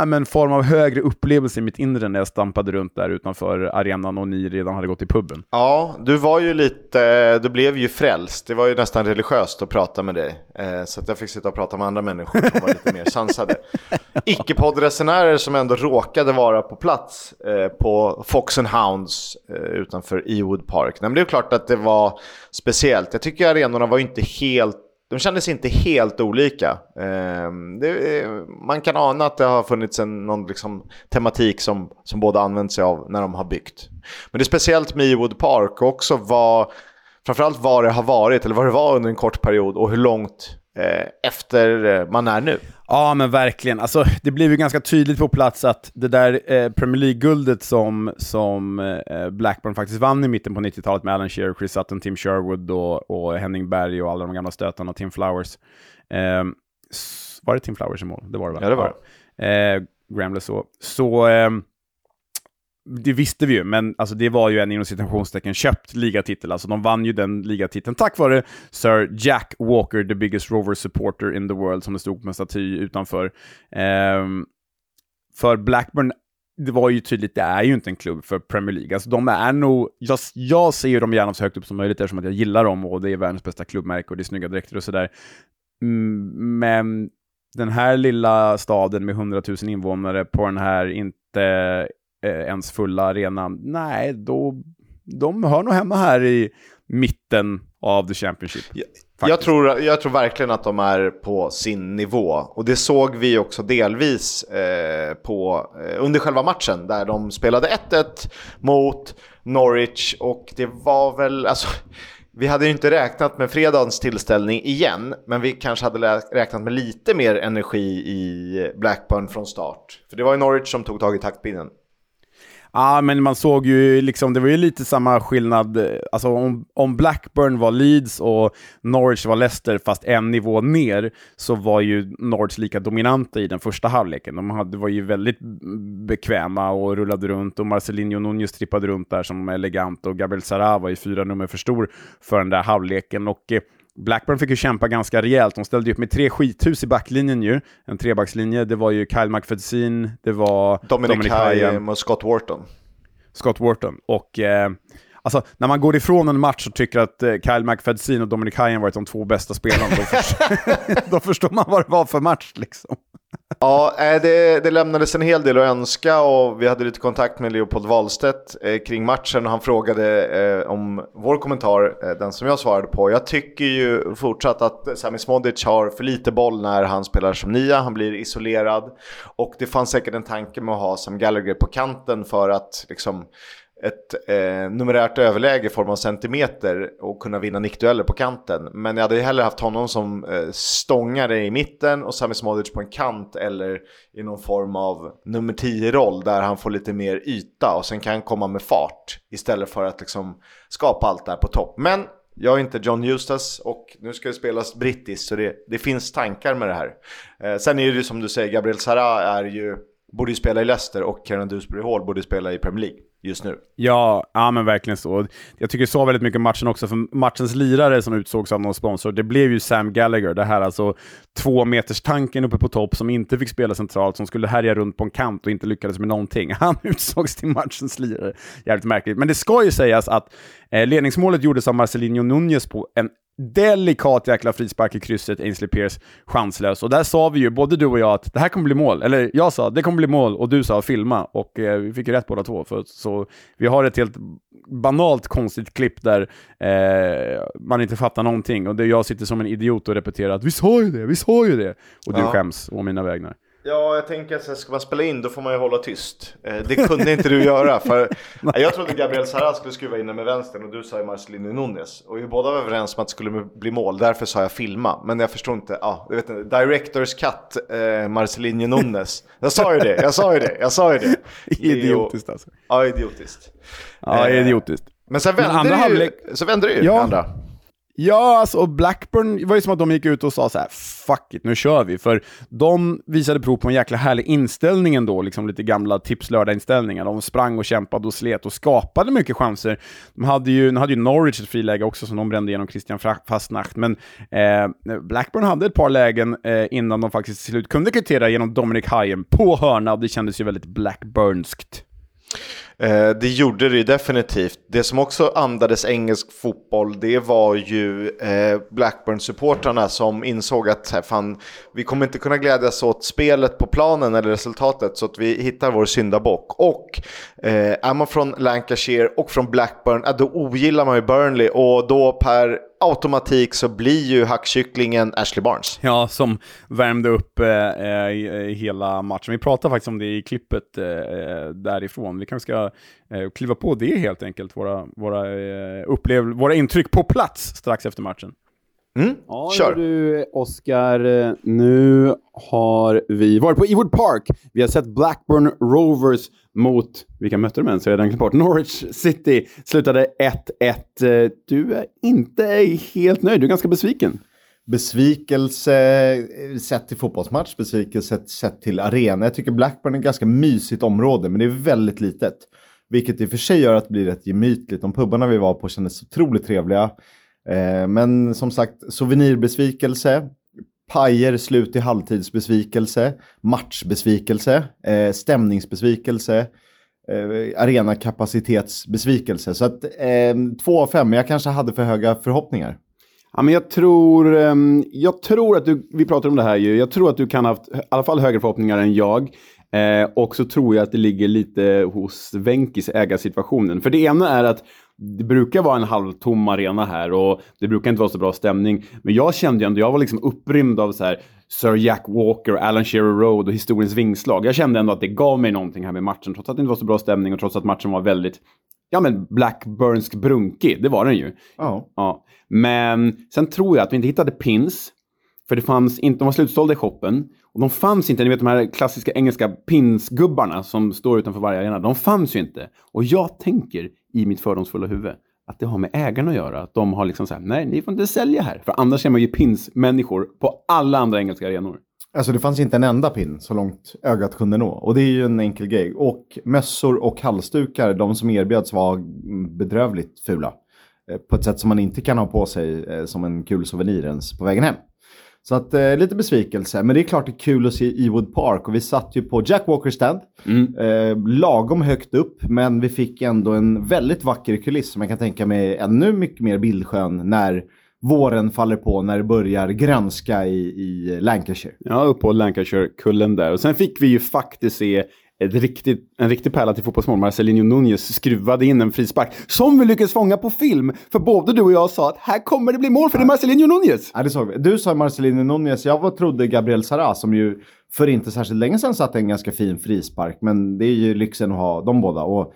äh, men form av högre upplevelse i mitt inre när jag stampade runt där utanför arenan och ni redan hade gått till puben. Ja, du var ju lite, du blev ju frälst. Det var ju nästan religiöst att prata med dig. Eh, så att jag fick sitta och prata med andra människor som var lite mer sansade. Icke-poddresenärer som ändå råkade vara på plats eh, på Fox and Hounds eh, utanför Ewood Park. Men det är klart att det var speciellt. Jag tycker arenorna var inte helt de kändes inte helt olika. Ehm, det, eh, man kan ana att det har funnits en, någon liksom tematik som, som båda använt sig av när de har byggt. Men det är speciellt med Ewood Park och också vad, framförallt vad det har varit, eller vad det var under en kort period och hur långt eh, efter eh, man är nu. Ja, men verkligen. Alltså, det blev ju ganska tydligt på plats att det där eh, Premier League-guldet som, som eh, Blackburn faktiskt vann i mitten på 90-talet med Alan Shearer, Chris Sutton, Tim Sherwood och, och Henning Berg och alla de gamla stötarna, och Tim Flowers. Eh, var det Tim Flowers i mål? Det var det va? Ja, det var det. Eh, Gramble så. Så ehm, det visste vi ju, men alltså, det var ju en inom citationstecken köpt ligatitel. Alltså, de vann ju den ligatiteln tack vare Sir Jack Walker, the biggest rover supporter in the world, som det stod på en staty utanför. Um, för Blackburn, det var ju tydligt, det är ju inte en klubb för Premier League. Alltså, de är nog, jag, jag ser ju dem gärna så högt upp som möjligt eftersom att jag gillar dem och det är världens bästa klubbmärke och det är snygga dräkter och sådär. Mm, men den här lilla staden med 100 000 invånare på den här inte ens fulla arenan, nej, då, de hör nog hemma här i mitten av the Championship. Jag, jag, tror, jag tror verkligen att de är på sin nivå. Och det såg vi också delvis eh, på, eh, under själva matchen där de spelade 1-1 mot Norwich och det var väl, alltså, vi hade ju inte räknat med fredagens tillställning igen, men vi kanske hade räknat med lite mer energi i Blackburn från start. För det var ju Norwich som tog tag i taktpinnen. Ja, men man såg ju liksom, det var ju lite samma skillnad. Eh, alltså om, om Blackburn var Leeds och Norwich var Leicester, fast en nivå ner, så var ju Norwich lika dominanta i den första halvleken. De hade, var ju väldigt bekväma och rullade runt och Marcelinho Nunez trippade runt där som elegant och Gabriel Sara var ju fyra nummer för stor för den där halvleken. Och eh, Blackburn fick ju kämpa ganska rejält. De ställde upp med tre skithus i backlinjen ju. En trebackslinje. Det var ju Kyle McFedsin, det var Dominic, Dominic Haim och Scott Wharton. Scott Wharton. Och eh, alltså, när man går ifrån en match och tycker att eh, Kyle McFedsin och Dominic Haim varit de två bästa spelarna, då, förstår, då förstår man vad det var för match liksom. Ja, eh, det, det lämnades en hel del att önska och vi hade lite kontakt med Leopold Wahlstedt eh, kring matchen och han frågade eh, om vår kommentar, den som jag svarade på. Jag tycker ju fortsatt att Sami Smodic har för lite boll när han spelar som nia, han blir isolerad och det fanns säkert en tanke med att ha Sam Gallagher på kanten för att liksom ett eh, numerärt överläge i form av centimeter och kunna vinna nickdueller på kanten. Men jag hade ju hellre haft honom som eh, stångare i mitten och Sami Smodic på en kant eller i någon form av nummer 10-roll där han får lite mer yta och sen kan komma med fart istället för att liksom skapa allt där på topp. Men jag är inte John Eustace och nu ska det spelas brittiskt så det, det finns tankar med det här. Eh, sen är det ju som du säger, Gabriel Sara är ju, borde ju spela i Leicester och Kieran Dewsbury Hall borde spela i Premier League just nu. Ja, ja men verkligen så. Jag tycker så väldigt mycket matchen också, för matchens lirare som utsågs av någon sponsor, det blev ju Sam Gallagher, det här alltså två meters tanken uppe på topp som inte fick spela centralt, som skulle härja runt på en kant och inte lyckades med någonting. Han utsågs till matchens lirare. Jävligt märkligt. Men det ska ju sägas att eh, ledningsmålet gjordes av Marcelinho Nunez på en delikat jäkla frispark i krysset, Ainsley Pierce chanslös. Och där sa vi ju, både du och jag, att det här kommer bli mål. Eller jag sa, det kommer bli mål, och du sa filma. Och eh, vi fick ju rätt båda två. För, så vi har ett helt banalt konstigt klipp där eh, man inte fattar någonting. Och det, jag sitter som en idiot och repeterar att vi sa ju det, vi sa ju det. Och du Ja. skäms å mina vägnar. Ja, jag tänker att ska man spela in då får man ju hålla tyst. Eh, det kunde inte du göra. För jag trodde Gabriel Sara skulle skruva in den med vänstern och du sa ju Marcelino Nunes. Och vi båda var överens om att det skulle bli mål, därför sa jag filma. Men jag förstår inte, ja, jag vet inte, Directors Cut, eh, Marcelino Nunes. Jag sa ju det, jag sa ju det, jag sa ju det. Idiotiskt alltså. Ja, idiotiskt. Ja, Eh, idiotiskt. Men sen Men vände andra det ju, halvlek- så vände det ju, Ja. andra. Ja, alltså och Blackburn, det var ju som att de gick ut och sa så här: fuck it, nu kör vi. För de visade prov på en jäkla härlig inställning ändå, liksom lite gamla tipslördag-inställningar. De sprang och kämpade och slet och skapade mycket chanser. De hade ju, nu hade ju Norwich ett friläge också som de brände igenom Christian Fastnacht, men eh, Blackburn hade ett par lägen eh, innan de faktiskt till slut kunde kvittera genom Dominic Hayen på hörna, och det kändes ju väldigt Blackburnskt. Eh, det gjorde det ju definitivt. Det som också andades engelsk fotboll, det var ju eh, Blackburn-supportrarna som insåg att här, fan, vi kommer inte kunna glädjas åt spelet på planen eller resultatet, så att vi hittar vår syndabock. Och eh, är man från Lancashire och från Blackburn, eh, då ogillar man ju Burnley och då per automatik så blir ju hackkycklingen Ashley Barnes. Ja, som värmde upp eh, eh hela matchen. Vi pratade faktiskt om det i klippet eh, eh, därifrån. Vi kanske ska eh, kliva på det helt enkelt, våra, våra, eh, upplev våra intryck på plats strax efter matchen. Mm? Ja, Kör. du Oskar. Nu har vi varit på Ewood Park. Vi har sett Blackburn Rovers mot, vilka mötte de ens? Jag har redan glömt bort. Norwich City slutade 1-1. Eh, Du är inte helt nöjd, du är ganska besviken. Besvikelse sett till fotbollsmatch, besvikelse sett till arena. Jag tycker Blackburn är ett ganska mysigt område, men det är väldigt litet. Vilket i och för sig gör att det blir rätt gemytligt. De pubbarna vi var på kändes otroligt trevliga. Eh, men som sagt, souvenirbesvikelse, pajer slut i halvtidsbesvikelse, matchbesvikelse, eh, stämningsbesvikelse, eh, arenakapacitetsbesvikelse. Så att eh, två av fem, jag kanske hade för höga förhoppningar. Ja, men jag tror, ehm, jag tror att du, vi pratar om det här ju, jag tror att du kan ha haft i alla fall högre förhoppningar än jag. Eh, och så tror jag att det ligger lite hos Venkis ägarsituationen. För det ena är att det brukar vara en halvtom arena här och det brukar inte vara så bra stämning. Men jag kände ju ändå, jag var liksom upprymd av så här Sir Jack Walker, Alan Shearer Road och historiens vingslag. Jag kände ändå att det gav mig någonting här med matchen, trots att det inte var så bra stämning och trots att matchen var väldigt, ja men Blackburnsk brunkig, det var den ju. Ja. Ja, men sen tror jag att vi inte hittade pins. För det fanns inte, de var slutsålda i shoppen. Och de fanns inte, ni vet de här klassiska engelska pinsgubbarna som står utanför varje arena. De fanns ju inte. Och jag tänker i mitt fördomsfulla huvud att det har med ägarna att göra. Att de har liksom så här, nej, ni får inte sälja här. För annars är man ju pinsmänniskor på alla andra engelska arenor. Alltså det fanns inte en enda pin så långt ögat kunde nå. Och det är ju en enkel grej. Och mössor och halsdukar, de som erbjöds var bedrövligt fula. Eh, på ett sätt som man inte kan ha på sig eh, som en kul souvenir ens på vägen hem. Så att eh, lite besvikelse. Men det är klart det är kul att se Ewood Park. Och vi satt ju på Jack Walker stand. Eh, lagom högt upp. Men vi fick ändå en väldigt vacker kuliss som jag kan tänka mig ännu mycket mer bildskön när våren faller på. När det börjar grönska i, i Lancashire. Ja, upp på Lancashire-kullen där. Och sen fick vi ju faktiskt se ett riktigt, en riktig pärla till fotbollsmål. Marcelinho Nunez skruvade in en frispark som vi lyckades fånga på film. För både du och jag sa att här kommer det bli mål för det är Marcelinho Nunez. Ja, det såg vi. Du sa Marcelino Nunez, jag var, trodde Gabriel Sara som ju för inte särskilt länge sedan satte en ganska fin frispark. Men det är ju lyxen att ha de båda. Och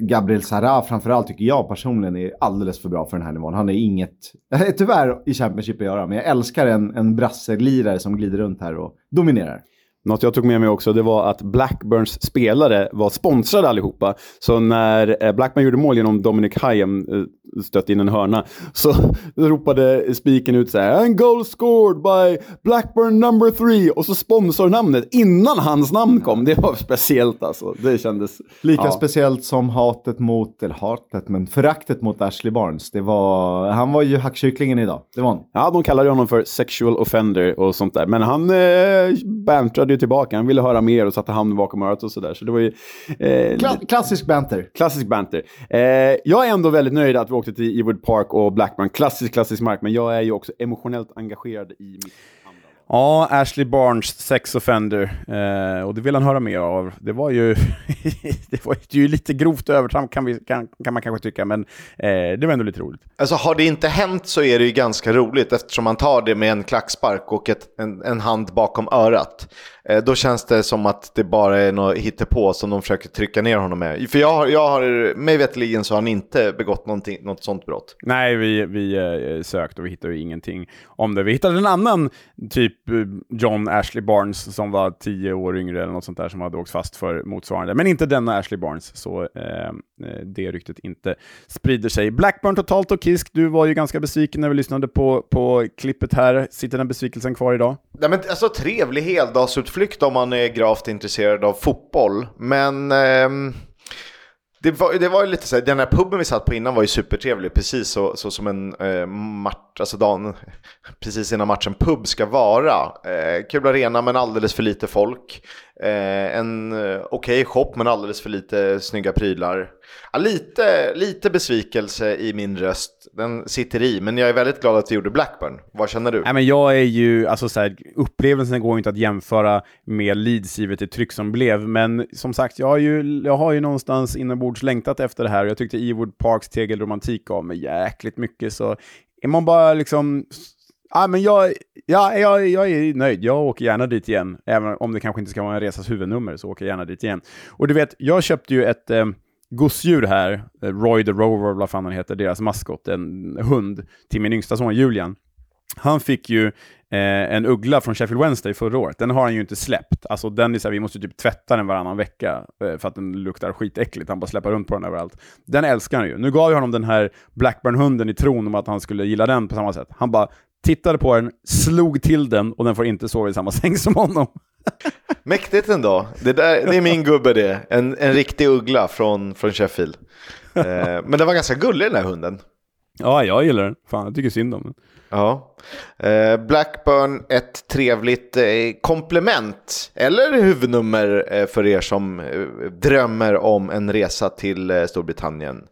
Gabriel Sara framförallt tycker jag personligen är alldeles för bra för den här nivån. Han är inget, tyvärr i Championship att göra, men jag älskar en, en brasselirare som glider runt här och dominerar. Något jag tog med mig också, det var att Blackburns spelare var sponsrade allihopa. Så när eh, Blackburn gjorde mål genom Dominic Hyam eh, stötte in en hörna, så ropade spiken ut så här “And goal scored by Blackburn number three” och så sponsornamnet innan hans namn kom. Det var speciellt alltså. Det kändes... Lika ja. speciellt som hatet mot, eller hatet, men föraktet mot Ashley Barnes. Det var, han var ju hackkycklingen idag. Det var han. Ja, de kallade honom för sexual offender och sånt där. Men han eh, bantrade ju tillbaka. Han ville höra mer och satte handen bakom örat och sådär. Så det var ju... Eh, Kla klassisk banter. Klassisk banter. Eh, jag är ändå väldigt nöjd att vi åkte till Ewood Park och Blackburn. Klassisk, klassisk mark. Men jag är ju också emotionellt engagerad i mitt Ja, Ashley Barnes, sex offender. Eh, och det vill han höra mer av. Det var ju, det var ju lite grovt övertramp kan, vi, kan, kan man kanske tycka, men eh, det var ändå lite roligt. Alltså har det inte hänt så är det ju ganska roligt eftersom man tar det med en klackspark och ett, en, en hand bakom örat. Eh, då känns det som att det bara är något hittepå som de försöker trycka ner honom med. För jag har, jag har mig veterligen så har han inte begått något sånt brott. Nej, vi, vi eh, sökte och vi hittade ingenting om det. Vi hittade en annan typ eh, John Ashley Barnes som var tio år yngre eller något sånt där som hade åkt fast för motsvarande. Men inte denna Ashley Barnes, så eh, det ryktet inte sprider sig. Blackburn totalt och Kisk, du var ju ganska besviken när vi lyssnade på, på klippet här. Sitter den besvikelsen kvar idag? Nej, men alltså trevlig heldagsutflykt om man är gravt intresserad av fotboll. Men eh, det, var, det var ju lite så här, den här puben vi satt på innan var ju supertrevlig, precis så, så som en eh, match, alltså dagen precis innan matchen pub ska vara. Eh, kul arena men alldeles för lite folk. Eh, en eh, okej okay shop men alldeles för lite snygga prylar. Ja, lite, lite besvikelse i min röst, den sitter i, men jag är väldigt glad att vi gjorde Blackburn. Vad känner du? Nej, men jag är ju, alltså så här, upplevelsen går inte att jämföra med Leeds givet det tryck som blev, men som sagt, jag har ju, jag har ju någonstans inombords längtat efter det här och jag tyckte Ewood Parks tegelromantik gav mig jäkligt mycket, så är man bara liksom Ja, men jag, ja, jag, jag är nöjd. Jag åker gärna dit igen. Även om det kanske inte ska vara en resas huvudnummer så åker jag gärna dit igen. Och du vet, jag köpte ju ett eh, gosedjur här, eh, Roy the Rover, vad fan han heter, deras maskot, en hund, till min yngsta son Julian. Han fick ju eh, en uggla från Sheffield Wednesday förra året. Den har han ju inte släppt. Alltså den är så här, vi måste typ tvätta den varannan vecka eh, för att den luktar skitäckligt. Han bara släpper runt på den överallt. Den älskar han ju. Nu gav jag honom den här Blackburn-hunden i tron om att han skulle gilla den på samma sätt. Han bara tittade på den, slog till den och den får inte sova i samma säng som honom. Mäktigt ändå. Det, där, det är min gubbe det. En, en riktig uggla från, från Sheffield. Eh, men den var ganska gullig den här hunden. Ja, jag gillar den. Fan, jag tycker synd om den. Ja. Eh, Blackburn, ett trevligt eh, komplement, eller huvudnummer eh, för er som eh, drömmer om en resa till eh, Storbritannien.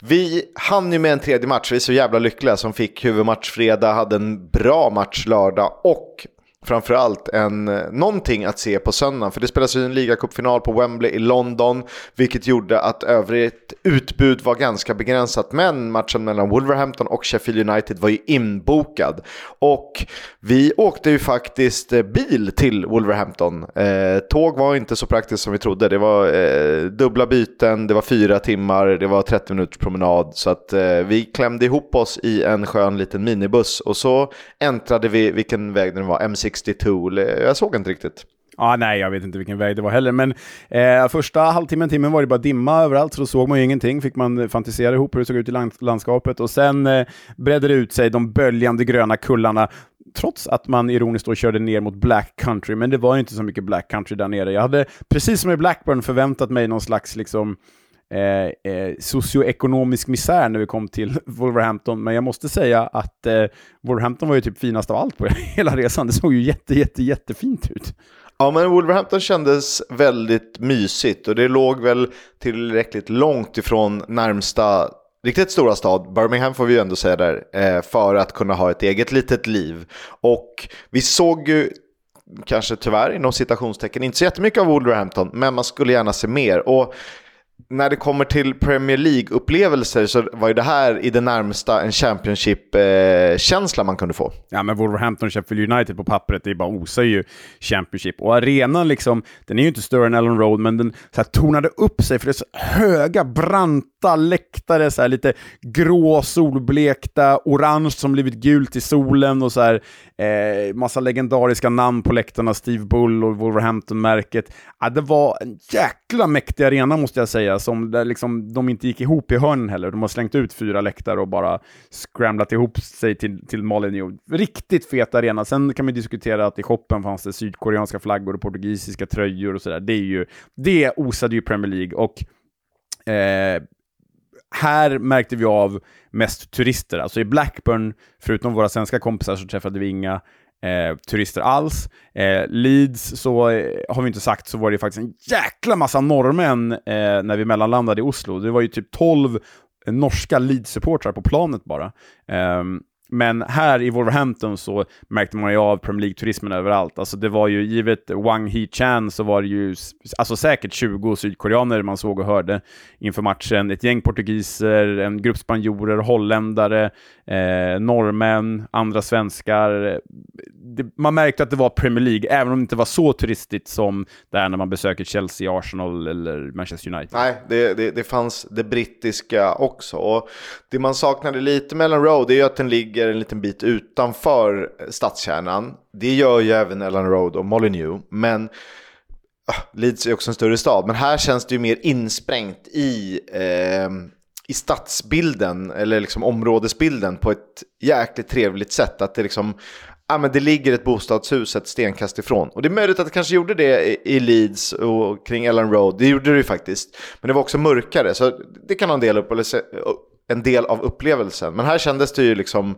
Vi hann ju med en tredje match, vi är så jävla lyckliga som fick huvudmatch fredag, hade en bra match lördag och framförallt en, eh, någonting att se på söndagen. För det spelas ju en ligacupfinal på Wembley i London, vilket gjorde att övrigt utbud var ganska begränsat. Men matchen mellan Wolverhampton och Sheffield United var ju inbokad. Och vi åkte ju faktiskt eh, bil till Wolverhampton. Eh, tåg var inte så praktiskt som vi trodde. Det var eh, dubbla byten, det var fyra timmar, det var 30 minuters promenad. Så att eh, vi klämde ihop oss i en skön liten minibuss och så äntrade vi, vilken väg det var, M6 62, jag såg inte riktigt. Ah, nej, jag vet inte vilken väg det var heller, men eh, första halvtimmen, timmen var det bara dimma överallt, så då såg man ju ingenting. Fick man fantisera ihop hur det såg ut i land landskapet och sen eh, bredde det ut sig, de böljande gröna kullarna, trots att man ironiskt då körde ner mot Black Country, men det var ju inte så mycket Black Country där nere. Jag hade, precis som i Blackburn, förväntat mig någon slags liksom Eh, eh, socioekonomisk misär när vi kom till Wolverhampton, men jag måste säga att eh, Wolverhampton var ju typ finast av allt på hela resan. Det såg ju jätte, jätte, jättefint ut. Ja, men Wolverhampton kändes väldigt mysigt och det låg väl tillräckligt långt ifrån närmsta riktigt stora stad, Birmingham får vi ju ändå säga där, eh, för att kunna ha ett eget litet liv. Och vi såg ju kanske tyvärr inom citationstecken inte så jättemycket av Wolverhampton, men man skulle gärna se mer. Och när det kommer till Premier League-upplevelser så var ju det här i det närmsta en Championship-känsla man kunde få. Ja, men Wolverhampton och Sheffield United på pappret, det bara osar ju Championship. Och arenan liksom, den är ju inte större än Ellen Road, men den så här, tonade upp sig för det är så höga, branta läktare, så här, lite grå, solblekta, orange som blivit gult i solen och så här, eh, massa legendariska namn på läktarna, Steve Bull och Wolverhampton-märket. Ja, det var en jäkla mäktig arena måste jag säga, som där liksom, de inte gick ihop i hörnen heller. De har slängt ut fyra läktare och bara scramlat ihop sig till, till Molineux. Riktigt fet arena. Sen kan man diskutera att i shoppen fanns det sydkoreanska flaggor och portugisiska tröjor och sådär. Det, är ju, det osade ju Premier League. Och eh, här märkte vi av mest turister. Alltså i Blackburn, förutom våra svenska kompisar, så träffade vi inga eh, turister alls. Eh, Leeds, så eh, har vi inte sagt, så var det faktiskt en jäkla massa norrmän eh, när vi mellanlandade i Oslo. Det var ju typ 12 norska Leeds-supportrar på planet bara. Ehm, men här i Wolverhampton så märkte man ju av Premier League-turismen överallt. Alltså det var ju, givet Wang Hee-chan så var det ju alltså säkert 20 sydkoreaner man såg och hörde inför matchen. Ett gäng portugiser, en grupp spanjorer, holländare, eh, norrmän, andra svenskar. Det, man märkte att det var Premier League, även om det inte var så turistigt som det är när man besöker Chelsea, Arsenal eller Manchester United. Nej, det, det, det fanns det brittiska också. Och det man saknade lite med Ellen Road är ju att den ligger en liten bit utanför stadskärnan. Det gör ju även Ellen Road och Molyneux, men ah, Leeds är också en större stad. Men här känns det ju mer insprängt i eh, i stadsbilden, eller liksom områdesbilden på ett jäkligt trevligt sätt. Att det liksom, ja men det ligger ett bostadshus ett stenkast ifrån. Och det är möjligt att det kanske gjorde det i Leeds och kring Ellen Road, det gjorde det ju faktiskt. Men det var också mörkare, så det kan ha en del, upp, en del av upplevelsen. Men här kändes det ju liksom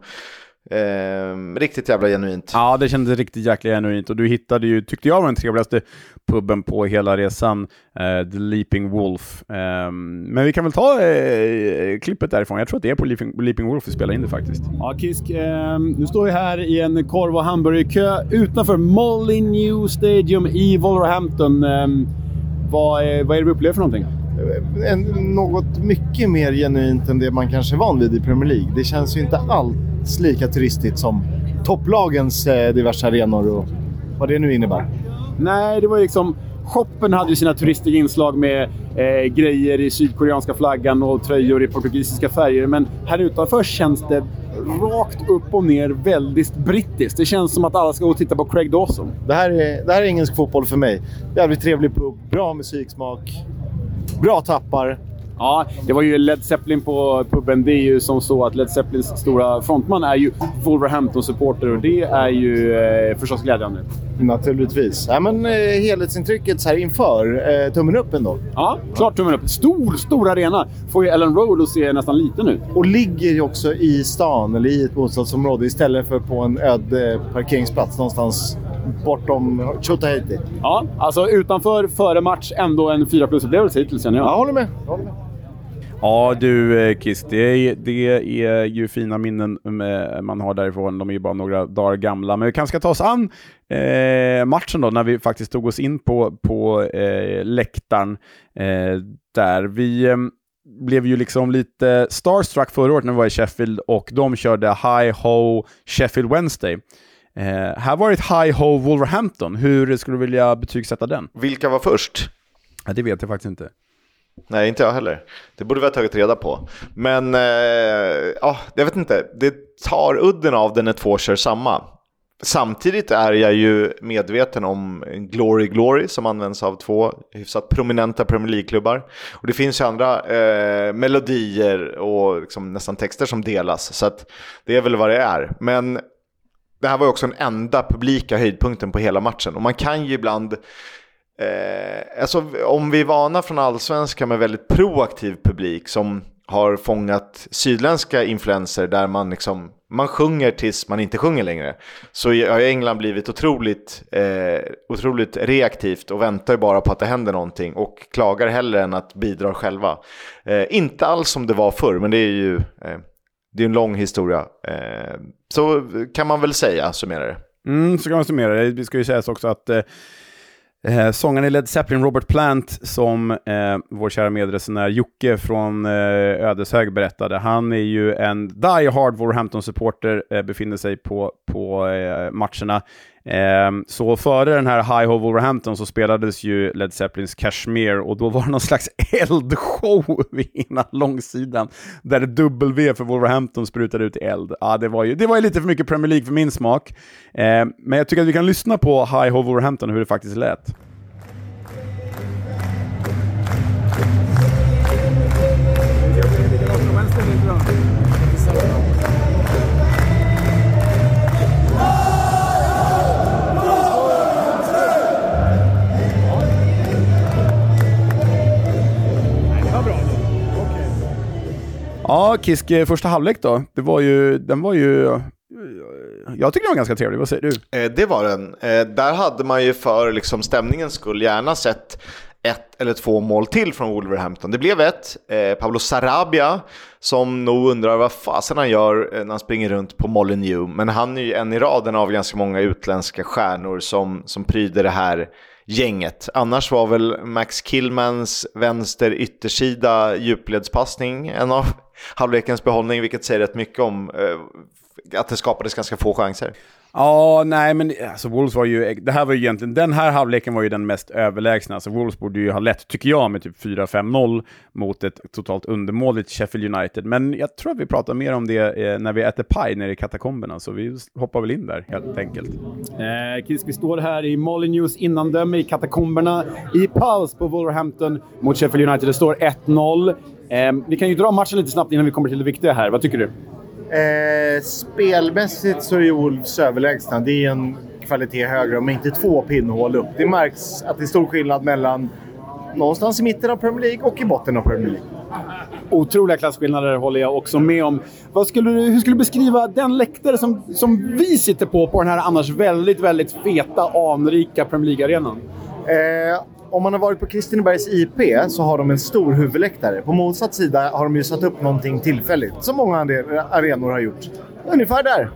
Eh, riktigt jävla genuint. Ja, det kändes riktigt jäkla genuint och du hittade ju, tyckte jag var den trevligaste puben på hela resan, eh, The Leaping Wolf. Eh, men vi kan väl ta eh, klippet därifrån. Jag tror att det är på Leaping, Leaping Wolf vi spelar in det faktiskt. Ja, Kisk, ehm, nu står vi här i en korv och hamburgerkö utanför Molineux Stadium i Wolverhampton. Ehm, vad, är, vad är det vi upplever för någonting? En, något mycket mer genuint än det man kanske är van vid i Premier League. Det känns ju inte alls lika turistigt som topplagens eh, diverse arenor och vad det nu innebär. Nej, det var liksom... Shoppen hade ju sina turistiga inslag med eh, grejer i sydkoreanska flaggan och tröjor i portugisiska färger. Men här utanför känns det rakt upp och ner väldigt brittiskt. Det känns som att alla ska gå och titta på Craig Dawson. Det här är, det här är engelsk fotboll för mig. Jävligt trevlig pub, bra musiksmak, bra tappar. Ja, det var ju Led Zeppelin på puben. Det är ju som så att Led Zeppelins stora frontman är ju Wolverhampton-supporter och det är ju eh, förstås glädjande. Naturligtvis. Ja, men, eh, helhetsintrycket så här inför, eh, tummen upp ändå. Ja, klart tummen upp. Stor, stor arena. Får ju Ellen Road att se nästan liten ut. Och ligger ju också i stan, eller i ett bostadsområde, istället för på en öde parkeringsplats någonstans bortom Tjotahejti. Ja, alltså utanför, före match, ändå en 4 plus-upplevelse hittills känner jag. Jag håller med. Jag håller med. Ja du eh, Kiss, det är, det är ju fina minnen man har därifrån. De är ju bara några dagar gamla. Men vi kanske ska ta oss an eh, matchen då, när vi faktiskt tog oss in på, på eh, läktaren eh, där. Vi eh, blev ju liksom lite starstruck förra året när vi var i Sheffield och de körde High Ho Sheffield Wednesday. Eh, här var det ett High Ho Wolverhampton. Hur skulle du vilja betygsätta den? Vilka var först? Ja, det vet jag faktiskt inte. Nej, inte jag heller. Det borde vi ha tagit reda på. Men, eh, ja, jag vet inte. Det tar udden av den när två kör samma. Samtidigt är jag ju medveten om Glory Glory som används av två hyfsat prominenta Premier League-klubbar. Och det finns ju andra eh, melodier och liksom nästan texter som delas. Så det är väl vad det är. Men det här var ju också den enda publika höjdpunkten på hela matchen. Och man kan ju ibland Eh, alltså, om vi är vana från allsvenskan med väldigt proaktiv publik som har fångat sydländska influenser där man, liksom, man sjunger tills man inte sjunger längre. Så har England blivit otroligt, eh, otroligt reaktivt och väntar ju bara på att det händer någonting och klagar hellre än att bidra själva. Eh, inte alls som det var förr, men det är ju eh, det är en lång historia. Eh, så kan man väl säga, summera det. Mm, så kan man summera det. Det ska ju sägas också att eh, Eh, sångaren i Led Zeppelin, Robert Plant, som eh, vår kära medresenär Jocke från eh, Ödeshög berättade, han är ju en die hard Wolverhampton-supporter, eh, befinner sig på, på eh, matcherna. Eh, så före den här High Hove Wolverhampton så spelades ju Led Zeppelins Kashmir och då var det någon slags eldshow vid ena långsidan där W för Wolverhampton sprutade ut eld. Ja, det var ju, det var ju lite för mycket Premier League för min smak. Eh, men jag tycker att vi kan lyssna på High Hove Wolverhampton hur det faktiskt lät. Ja, Kisk, första halvlek då. Det var ju, den var ju... Jag tycker den var ganska trevlig, vad säger du? Eh, det var den. Eh, där hade man ju för liksom, stämningens skull gärna sett ett eller två mål till från Wolverhampton. Det blev ett. Eh, Pablo Sarabia, som nog undrar vad fasen han gör när han springer runt på Molineux. Men han är ju en i raden av ganska många utländska stjärnor som, som pryder det här gänget. Annars var väl Max Killmans vänster yttersida djupledspassning en av halvlekens behållning, vilket säger rätt mycket om eh, att det skapades ganska få chanser. Ja, nej men alltså Wolves var ju, det här var ju egentligen, den här halvleken var ju den mest överlägsna. Alltså Wolves borde ju ha lett, tycker jag, med typ 4-5-0 mot ett totalt undermåligt Sheffield United. Men jag tror att vi pratar mer om det eh, när vi äter paj nere i katakomberna, så vi hoppar väl in där helt enkelt. Eh, Chris, vi står här i Molyneux innandöme i katakomberna i paus på Wolverhampton mot Sheffield United. Det står 1-0. Eh, vi kan ju dra matchen lite snabbt innan vi kommer till det viktiga här. Vad tycker du? Eh, spelmässigt så är Wolves överlägsna. Det är en kvalitet högre, om inte två pinnhål upp. Det märks att det är stor skillnad mellan någonstans i mitten av Premier League och i botten av Premier League. Otroliga klasskillnader håller jag också med om. Skulle du, hur skulle du beskriva den läktare som, som vi sitter på, på den här annars väldigt, väldigt feta, anrika Premier League-arenan? Eh, om man har varit på Kristinebergs IP så har de en stor huvudläktare. På motsatt sida har de ju satt upp någonting tillfälligt, som många arenor har gjort. Ungefär där.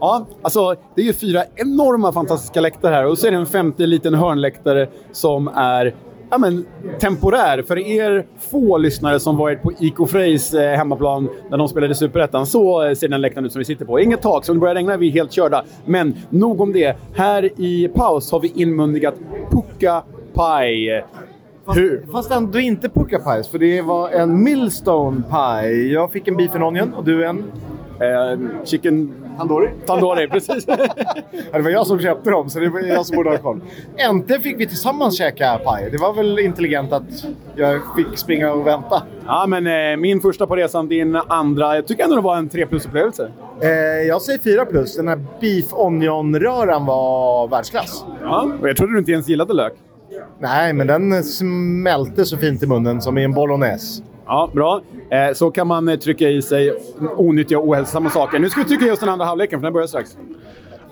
Ja, alltså det är ju fyra enorma fantastiska läktare här och så är det en femte liten hörnläktare som är ja, men, temporär. För er få lyssnare som varit på IK Freys eh, hemmaplan när de spelade i Superettan så eh, ser den läktaren ut som vi sitter på. Inget tak, så om det börjar regna är vi helt körda. Men nog om det. Här i paus har vi inmundigat Pucka Pie. Hur? Fast ändå inte Pucka Pies, för det var en Millstone Pie. Jag fick en beef and onion och du en? Eh, chicken... Tandoori. Tandoori, precis. Det var jag som köpte dem, så det var jag som borde ha koll. Äntligen fick vi tillsammans käka paj. Det var väl intelligent att jag fick springa och vänta. ja, men eh, min första på resan, din andra. Jag tycker ändå det var en 3 plus-upplevelse. Eh, jag säger 4 plus. Den här beef onion-röran var världsklass. Ja, och jag trodde du inte ens gillade lök. Nej, men den smälte så fint i munnen som i en bolognese. Ja, bra. Eh, så kan man eh, trycka i sig onyttiga och ohälsosamma saker. Nu ska vi trycka i oss den andra halvleken, för den börjar strax.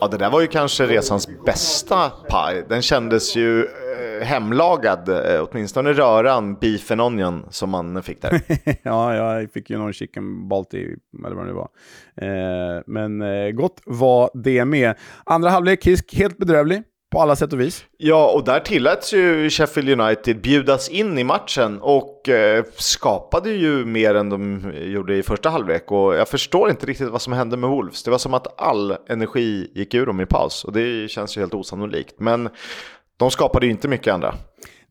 Ja, det där var ju kanske resans bästa paj. Den kändes ju eh, hemlagad, eh, åtminstone röran, beef and onion, som man fick där. ja, jag fick ju någon chicken balti, eller vad det var. Eh, men gott var det med. Andra halvlek, Kisk, helt bedrövlig på alla sätt och vis. Ja, och där tilläts ju Sheffield United bjudas in i matchen och eh, skapade ju mer än de gjorde i första halvlek. Och jag förstår inte riktigt vad som hände med Wolves. Det var som att all energi gick ur dem i paus och det känns ju helt osannolikt. Men de skapade ju inte mycket andra.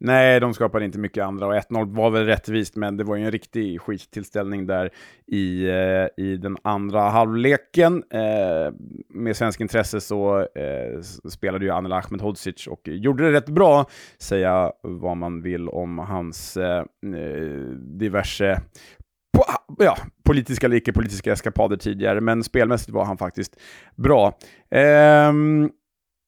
Nej, de skapade inte mycket andra och 1-0 var väl rättvist, men det var ju en riktig skittillställning där i, eh, i den andra halvleken. Eh, med svensk intresse så eh, spelade ju Anel Ahmedhodzic och gjorde det rätt bra, säga vad man vill om hans eh, eh diverse po ja, politiska eller icke-politiska eskapader tidigare, men spelmässigt var han faktiskt bra. Ehm,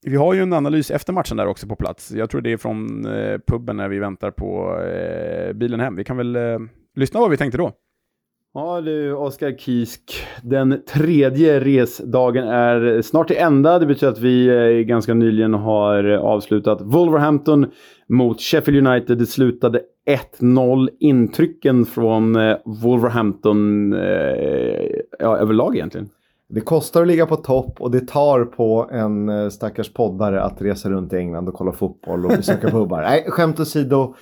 vi har ju en analys efter matchen där också på plats. Jag tror det är från eh, puben när vi väntar på eh, bilen hem. Vi kan väl eh, lyssna vad vi tänkte då. Ja du, Oskar Kisk. Den tredje resdagen är snart till ända. Det betyder att vi eh, ganska nyligen har avslutat Wolverhampton mot Sheffield United. Det slutade 1-0. Intrycken från eh, Wolverhampton eh, ja, överlag egentligen. Det kostar att ligga på topp och det tar på en eh, stackars poddare att resa runt i England och kolla fotboll och besöka pubbar. Nej, skämt åsido.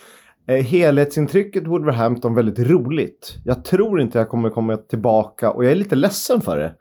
Eh, helhetsintrycket Wolverhampton väldigt roligt. Jag tror inte jag kommer komma tillbaka och jag är lite ledsen för det.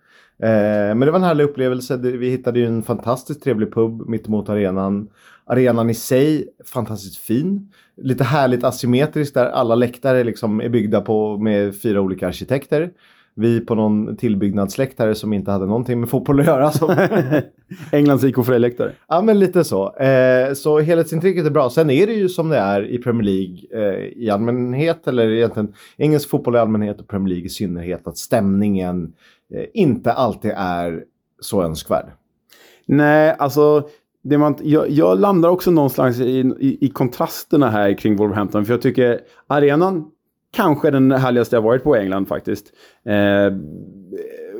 Eh, men det var en härlig upplevelse. Vi hittade ju en fantastiskt trevlig pub mittemot arenan. Arenan i sig fantastiskt fin. Lite härligt asymmetriskt där alla läktare liksom är byggda på med fyra olika arkitekter. Vi på någon tillbyggnadsläktare som inte hade någonting med fotboll att göra. Som Englands IK Frej-läktare. Ja, men lite så. Eh, så helhetsintrycket är bra. Sen är det ju som det är i Premier League eh, i allmänhet, eller egentligen engelsk fotboll i allmänhet och Premier League i synnerhet, att stämningen eh, inte alltid är så önskvärd. Nej, alltså det man, jag, jag landar också någonstans i, i, i kontrasterna här kring Wolverhampton. För jag tycker arenan kanske den härligaste jag varit på i England faktiskt. Eh,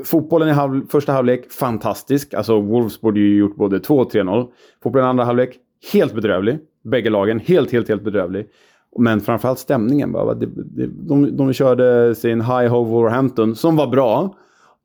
fotbollen i halv, första halvlek, fantastisk. Alltså Wolves borde ju gjort både 2 och 3-0. Fotbollen i andra halvlek, helt bedrövlig. Bägge lagen, helt, helt, helt bedrövlig. Men framförallt stämningen. Bara, de, de, de, de körde sin High Hove Wolverhampton, som var bra.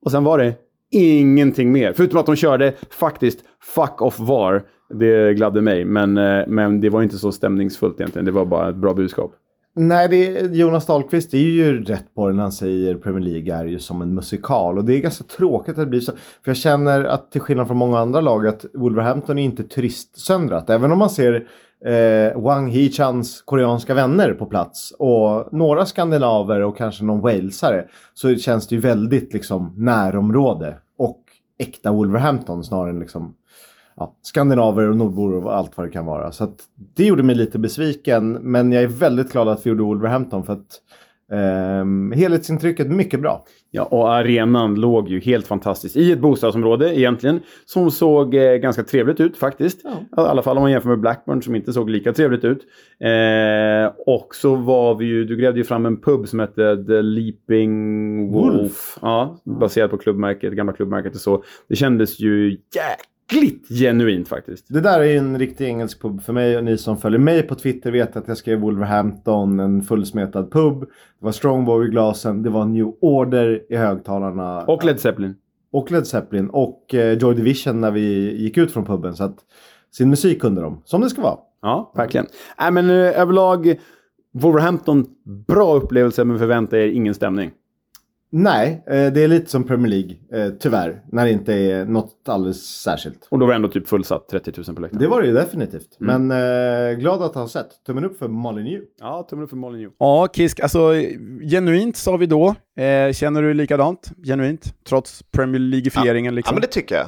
Och sen var det ingenting mer. Förutom att de körde faktiskt Fuck Off VAR. Det gladde mig, men, eh, men det var inte så stämningsfullt egentligen. Det var bara ett bra budskap. Nej, det är, Jonas Dahlqvist är ju rätt på det när han säger Premier League är ju som en musikal. Och det är ganska tråkigt att det blir så. För jag känner att till skillnad från många andra lag att Wolverhampton är inte turistsöndrat. Även om man ser eh, Wang Hee-chans koreanska vänner på plats och några skandinaver och kanske någon walesare så känns det ju väldigt liksom närområde och äkta Wolverhampton snarare än liksom ja, skandinaver och nordbor och allt vad det kan vara. Så det gjorde mig lite besviken, men jag är väldigt glad att vi gjorde Wolverhampton för att ehm, helhetsintrycket mycket bra. Ja, och arenan låg ju helt fantastiskt i ett bostadsområde egentligen. Som såg eh, ganska trevligt ut faktiskt. I alla fall om man jämför med Blackburn som inte såg lika trevligt ut. Eh, och så var vi ju, du grävde ju fram en pub som hette The Leaping Wolf. Wolf. Ja, baserat på klubbmärket, gamla klubbmärket och så. Det kändes ju jäkligt genuint faktiskt. Det där är en riktig engelsk pub för mig och ni som följer mig på Twitter vet att jag skrev Wolverhampton, en fullsmetad pub. Det var Strongbow i glasen, det var New Order i högtalarna. Och Led Zeppelin. och Led Zeppelin och eh, Joy Division när vi gick ut från puben. Så att sin musik kunde de, som det ska vara. Ja, verkligen. Nej, men eh, överlag, Wolverhampton, bra upplevelse men förvänta er ingen stämning. Nej, eh, det är lite som Premier League, eh, tyvärr. När det inte är något alldeles särskilt. Och då var det ändå typ fullsatt, 30 000 på läktaren. Det var det ju definitivt. Men eh, glad att ha sett. Tummen upp för Molyneux. Ja, tummen upp för Molyneux. Ja, Kisk, alltså genuint sa vi då. Eh, känner du likadant? Genuint? Trots Premier League-ifieringen Ja, liksom? men det tycker jag.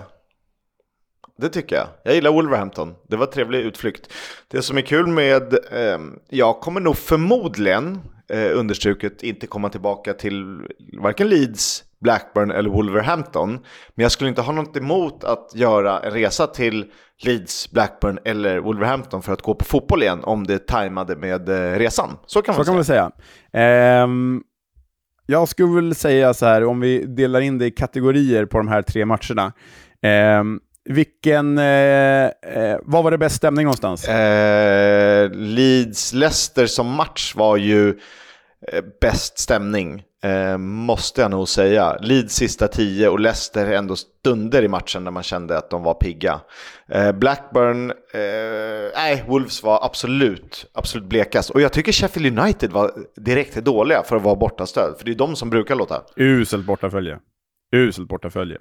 Det tycker jag. Jag gillar Wolverhampton. Det var en trevlig utflykt. Det som är kul med, eh, jag kommer nog förmodligen, eh, understruket, inte komma tillbaka till varken Leeds, Blackburn eller Wolverhampton. Men jag skulle inte ha något emot att göra en resa till Leeds, Blackburn eller Wolverhampton för att gå på fotboll igen om det tajmade med eh, resan. Så kan man Så kan säga. man säga. Ehm, jag skulle väl säga så här, om vi delar in det i kategorier på de här tre matcherna. Ehm, vilken, eh, eh, vad var det bäst stämning någonstans? Eh, Leeds-Leicester som match var ju eh, bäst stämning, eh, måste jag nog säga. Leeds sista tio och Leicester ändå stunder i matchen när man kände att de var pigga. Eh, Blackburn, eh, nej, Wolves var absolut, absolut blekast. Och jag tycker Sheffield United var direkt dåliga för att vara bortastöd, för det är de som brukar låta. Uselt bortafölje. Uselt bortafölje.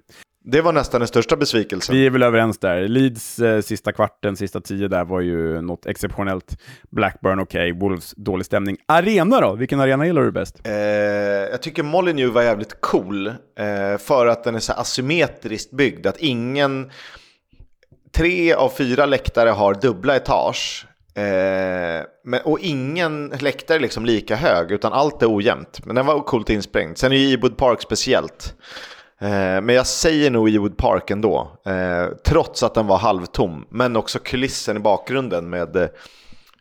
Det var nästan den största besvikelsen. Vi är väl överens där. Leeds eh, sista kvarten, sista tio där var ju något exceptionellt. Blackburn okej, Wolves dålig stämning. Arena då? Vilken arena gillar du bäst? Eh, jag tycker Molyneux var jävligt cool eh, för att den är så asymmetriskt byggd. Att ingen... Tre av fyra läktare har dubbla etage. Eh, men, och ingen läktare är liksom lika hög, utan allt är ojämnt. Men den var coolt insprängd. Sen är ju Ewood Park speciellt. Eh, men jag säger nog Ewood Park ändå. Eh, trots att den var halvtom. Men också kulissen i bakgrunden med...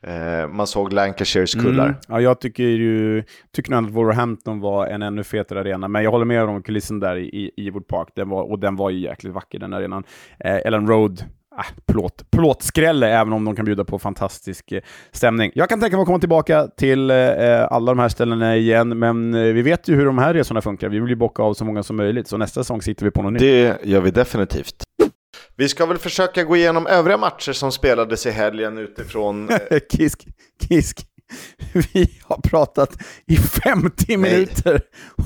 Eh, man såg Lancashires kullar. Mm. Ja, jag tycker ju tycker nog att Wolverhampton var en ännu fetare arena, men jag håller med om kulissen där i, i Ewood Park. Den var, och den var ju jäkligt vacker den arenan. Eh, Ellen Road äh, plåt, plåtskrälle, även om de kan bjuda på fantastisk eh, stämning. Jag kan tänka mig att komma tillbaka till eh, alla de här ställena igen, men eh, vi vet ju hur de här resorna funkar. Vi vill ju bocka av så många som möjligt, så nästa säsong sitter vi på något nytt. Det gör vi definitivt. Vi ska väl försöka gå igenom övriga matcher som spelades i helgen utifrån... eh, kisk, kisk. Vi har pratat i 50 minuter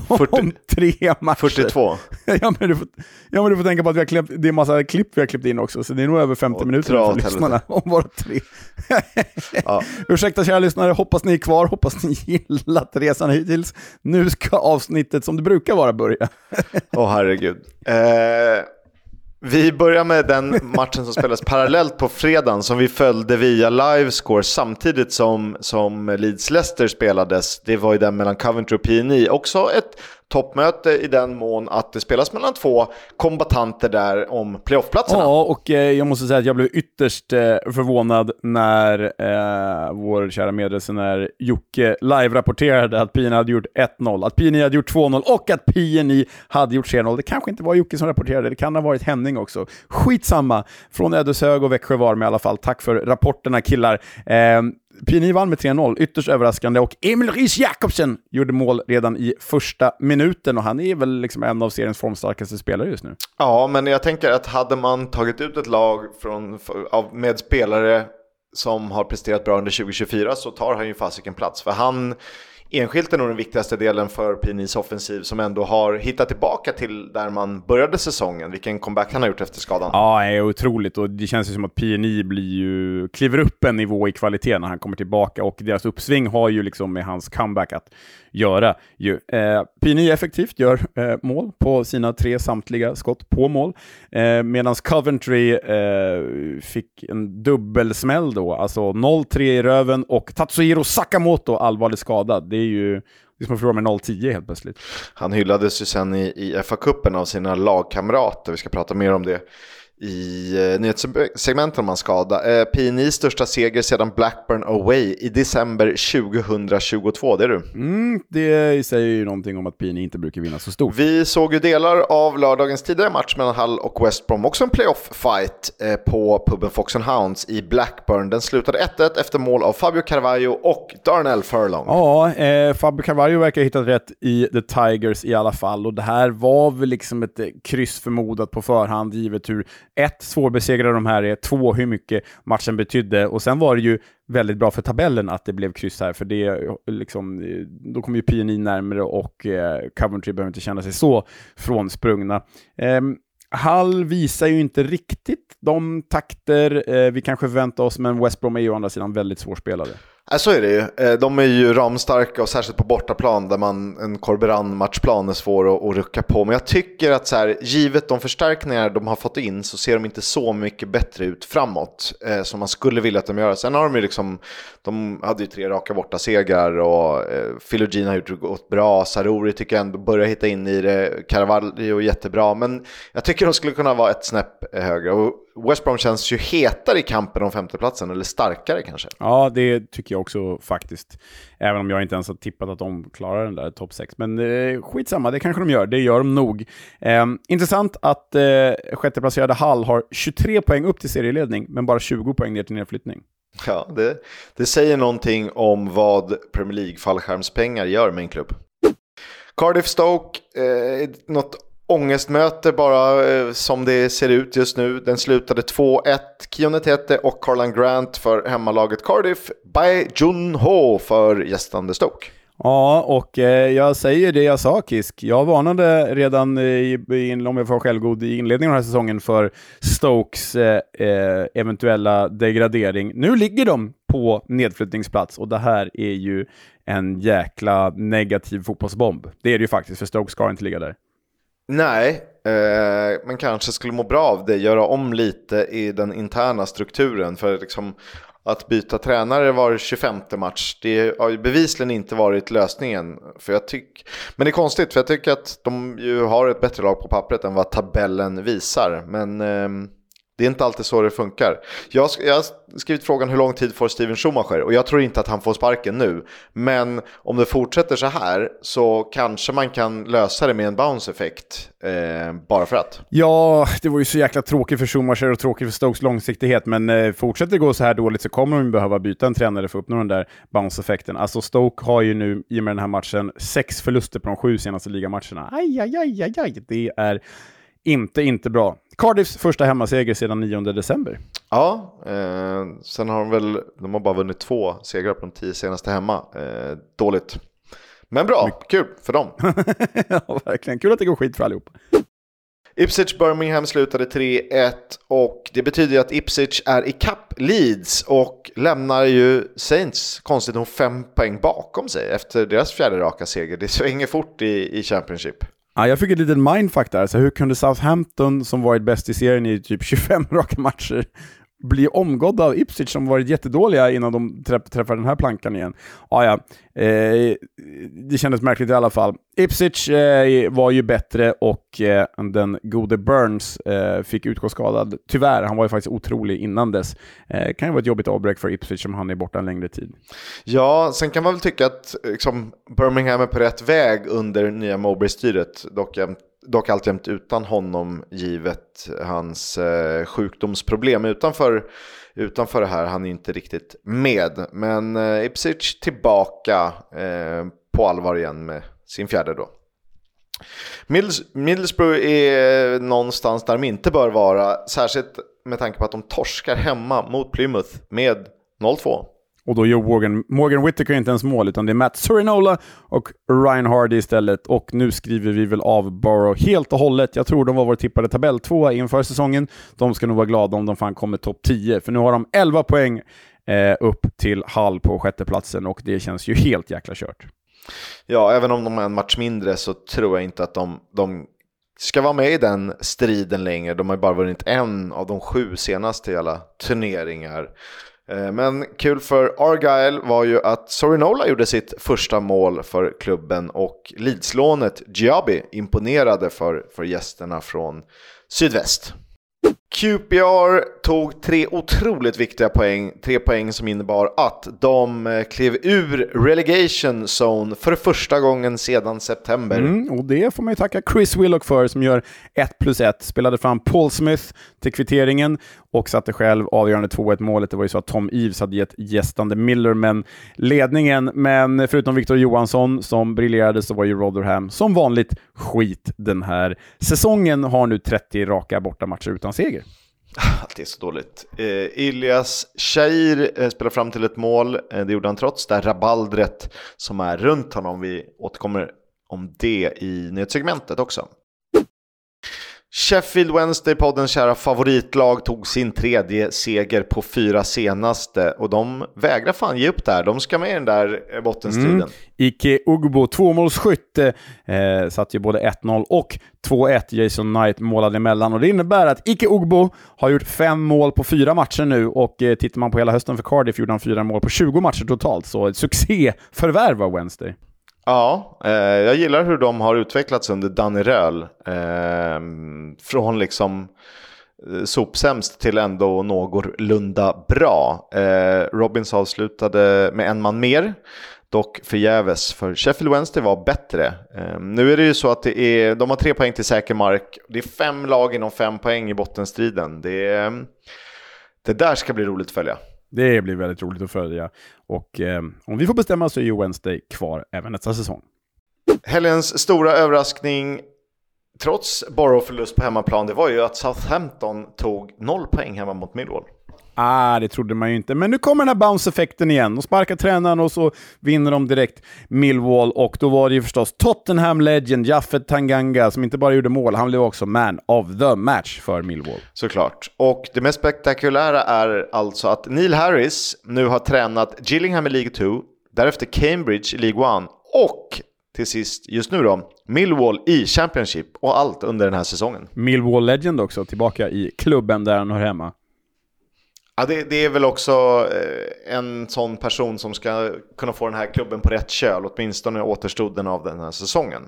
om 40 tre matcher. 42. ja, men du får, ja, men du får tänka på att vi har klippt, det är en massa klipp vi har klippt in också, så det är nog över 50 Och minuter för lyssnarna om bara tre. Ja. Ursäkta kära lyssnare, hoppas ni är kvar, hoppas ni gillat resan hittills. Nu ska avsnittet som det brukar vara börja. Åh herregud. Eh, vi börjar med den matchen som spelades parallellt på fredagen som vi följde via livescore samtidigt som, som Leeds-Leicester spelades. Det var ju den mellan Coventry och PNI. Också ett toppmöte i den mån att det spelas mellan två kombatanter där om playoffplatserna. Ja, och eh, jag måste säga att jag blev ytterst eh, förvånad när eh, vår kära medresenär Jocke live-rapporterade att PNI hade gjort 1-0, att PNI hade gjort 2-0 och att PNI hade gjort 3-0. Det kanske inte var Jocke som rapporterade, det kan ha varit Henning också. Skitsamma, från Ödeshög och Växjö var med i alla fall. Tack för rapporterna killar. Ehm, PNI vann med 3-0, ytterst överraskande, och Emil Ries Jakobsen gjorde mål redan i första minuten och han är väl liksom en av seriens formstarkaste spelare just nu. Ja, men jag tänker att hade man tagit ut ett lag från, av, med spelare som har presterat bra under 2024 så tar han ju fasiken plats. För han enskilt är nog den viktigaste delen för PNIs offensiv som ändå har hittat tillbaka till där man började säsongen. Vilken comeback han har gjort efter skadan. Ja, det är otroligt och det känns ju som att PNI blir ju, kliver upp en nivå i kvalitet när han kommer tillbaka och deras uppsving har ju liksom med hans comeback att göra. Ju. Eh, PNI effektivt gör eh, mål på sina tre samtliga skott på mål, eh, medan Coventry eh, fick en dubbelsmäll då, alltså 0-3 i röven och Tatsuhiro Sakamoto allvarligt skadad. Det är ju det är som att förlora med 0-10 helt plötsligt. Han hyllades ju sen i, i FA-cupen av sina lagkamrater. Vi ska prata mer om det i eh, nyhetssegmentet om hans skada. Eh, PNIs största seger sedan Blackburn Away i december 2022, det är du. Mm, det säger ju någonting om att PNI inte brukar vinna så stort. Vi såg ju delar av lördagens tidigare match mellan Hull och West Brom, också en playoff-fight eh, på puben Fox and Hounds i Blackburn. Den slutade 1-1 efter mål av Fabio Carvalho och Darnell Furlong. Ja, eh, Fabio Carvalho verkar ha hittat rätt i The Tigers i alla fall. Och det här var väl liksom ett eh, kryss förmodat på förhand, givet hur ett, svårbesegrade de här är, två, hur mycket matchen betydde. Och sen var det ju väldigt bra för tabellen att det blev kryss här, för det liksom, då kommer ju PNI närmare och eh, Coventry behöver inte känna sig så frånsprungna. Eh, Hall visar ju inte riktigt de takter eh, vi kanske förväntar oss, men West Brom är ju å andra sidan väldigt svårspelade. Ja, så är det ju. Eh, de är ju ramstarka och särskilt på bortaplan där man en Corberan-matchplan är svår att, att rucka på. Men jag tycker att så här, givet de förstärkningar de har fått in så ser de inte så mycket bättre ut framåt eh, som man skulle vilja att de gör. Sen har de ju liksom, de hade ju tre raka borta segrar och eh, Philogene har gjort det gått bra. Sarori tycker jag ändå börjar hitta in i det. Carvalho jättebra, men jag tycker de skulle kunna vara ett snäpp eh, högre. Och West Brom känns ju hetare i kampen om femteplatsen, eller starkare kanske. Ja, det tycker jag också faktiskt. Även om jag inte ens har tippat att de klarar den där topp 6. Men eh, skitsamma, det kanske de gör. Det gör de nog. Eh, intressant att eh, sjätteplacerade Hall har 23 poäng upp till serieledning, men bara 20 poäng ner till nedflyttning. Ja, det, det säger någonting om vad Premier League-fallskärmspengar gör med en klubb. Cardiff Stoke, eh, något ångestmöte bara eh, som det ser ut just nu. Den slutade 2-1. Kionetete och Carlan Grant för hemmalaget Cardiff. Bai Jun-Ho för gästande Stoke. Ja, och eh, jag säger det jag sa Kisk. Jag varnade redan eh, i, i, om jag får vara självgod i inledningen av den här säsongen för Stokes eh, eh, eventuella degradering. Nu ligger de på nedflyttningsplats och det här är ju en jäkla negativ fotbollsbomb. Det är det ju faktiskt, för Stoke ska inte ligga där. Nej, eh, men kanske skulle må bra av det. Göra om lite i den interna strukturen. För liksom, att byta tränare var 25 match, det har ju bevisligen inte varit lösningen. För jag tyck, men det är konstigt, för jag tycker att de ju har ett bättre lag på pappret än vad tabellen visar. Men eh, det är inte alltid så det funkar. Jag, jag har skrivit frågan hur lång tid får Steven Schumacher och jag tror inte att han får sparken nu. Men om det fortsätter så här så kanske man kan lösa det med en bounce-effekt. Eh, bara för att. Ja, det var ju så jäkla tråkigt för Schumacher och tråkigt för Stokes långsiktighet, men eh, fortsätter det gå så här dåligt så kommer de behöva byta en tränare för att uppnå den där bounce-effekten. Alltså Stoke har ju nu, i och med den här matchen, sex förluster på de sju senaste ligamatcherna. Aj, aj, aj, aj, aj. Det är inte, inte bra. Cardiffs första hemmaseger sedan 9 december. Ja, eh, sen har de väl, de har bara vunnit två segrar på de tio senaste hemma. Eh, dåligt. Men bra, My kul för dem. ja, verkligen. Kul att det går skit för allihop. Ipswich Birmingham slutade 3-1 och det betyder att Ipswich är i kapp Leeds och lämnar ju Saints konstigt nog fem poäng bakom sig efter deras fjärde raka seger. Det svänger fort i, i Championship. Ja, jag fick ett litet mindfuck där. Så hur kunde Southampton, som varit bäst i serien i typ 25 raka matcher, bli omgådda av Ipswich som varit jättedåliga innan de träffar den här plankan igen. Ah, ja, eh, det kändes märkligt i alla fall. Ipswich eh, var ju bättre och eh, den gode Burns eh, fick utgå skadad. Tyvärr, han var ju faktiskt otrolig innan dess. Eh, kan ju vara ett jobbigt avbräck för Ipswich som han är borta en längre tid. Ja, sen kan man väl tycka att liksom, Birmingham är på rätt väg under nya Mowbray-styret. Dock dock alltjämt utan honom givet hans eh, sjukdomsproblem utanför, utanför det här. Han är inte riktigt med. Men eh, Ipsic tillbaka eh, på allvar igen med sin fjärde då. Middles Middlesbrough är eh, någonstans där de inte bör vara, särskilt med tanke på att de torskar hemma mot Plymouth med 0-2. Och då gör Morgan, Morgan Whittaker inte ens mål, utan det är Matt Surinola och Ryan Hardy istället. Och nu skriver vi väl av Borough helt och hållet. Jag tror de var vår tippade tabelltvåa inför säsongen. De ska nog vara glada om de fan kommer topp 10, för nu har de 11 poäng eh, upp till Hall på sjätteplatsen och det känns ju helt jäkla kört. Ja, även om de är en match mindre så tror jag inte att de, de ska vara med i den striden längre. De har ju bara vunnit en av de sju senaste i alla turneringar. Eh, men kul för Argyle var ju att Sorinola gjorde sitt första mål för klubben och Leedslånet Giabi imponerade för, för gästerna från sydväst. QPR tog tre otroligt viktiga poäng, tre poäng som innebar att de eh, klev ur relegation zone för första gången sedan september. Mm, och det får man ju tacka Chris Willock för som gör 1 plus 1. Spelade fram Paul Smith till kvitteringen och satte själv avgörande 2-1 målet. Det var ju så att Tom Eves hade gett gästande Millerman ledningen, men förutom Victor Johansson som briljerade så var ju Rotherham som vanligt skit den här säsongen. Har nu 30 raka bortamatcher utan seger. Ah, Allt är så dåligt. Eh, Ilias Shair eh, spelar fram till ett mål. Eh, det gjorde han trots det här rabaldret som är runt honom. Vi återkommer om det i nyhetssegmentet också. Sheffield Wednesday, poddens kära favoritlag, tog sin tredje seger på fyra senaste och de vägrar fan ge upp där. De ska med i den där eh, bottenstriden. Mm. Ike Ugbo, tvåmålsskytt. eh, eh satt ju både 1-0 och 2-1. Jason Knight målade emellan och det innebär att Ike Ugbo har gjort fem mål på fyra matcher nu och eh, tittar man på hela hösten för Cardiff gjorde han fyra mål på 20 matcher totalt, så ett succéförvärv av Wednesday. Ja, eh, jag gillar hur de har utvecklats under Danny Röhl. Eh, från liksom eh, sopsämst till ändå någorlunda bra. Eh, Robins avslutade med en man mer, dock förgäves, för Sheffield Wednesday var bättre. Eh, nu är det ju så att det är, de har tre poäng till säker mark. Det är fem lag inom fem poäng i bottenstriden. Det, ehm, det där ska bli roligt att följa. Det blir väldigt roligt att följa. Och eh, om vi får bestämma så är ju Wednesday kvar även nästa säsong. Helgens stora överraskning, trots Borough-förlust på hemmaplan, det var ju att Southampton tog noll poäng hemma mot Millwall. Ah, det trodde man ju inte. Men nu kommer den här bounce-effekten igen. Och sparkar tränaren och så vinner de direkt Millwall. Och då var det ju förstås Tottenham Legend, Jaffet Tanganga, som inte bara gjorde mål, han blev också man of the match för Millwall. Såklart. Och det mest spektakulära är alltså att Neil Harris nu har tränat Gillingham i League 2, därefter Cambridge i League 1 och till sist, just nu då, Millwall i Championship och allt under den här säsongen. Millwall Legend också, tillbaka i klubben där han hör hemma. Ja, det, det, är väl också eh, en sån person som ska kunna få den här klubben på rätt köl, åtminstone återstoden av den här säsongen.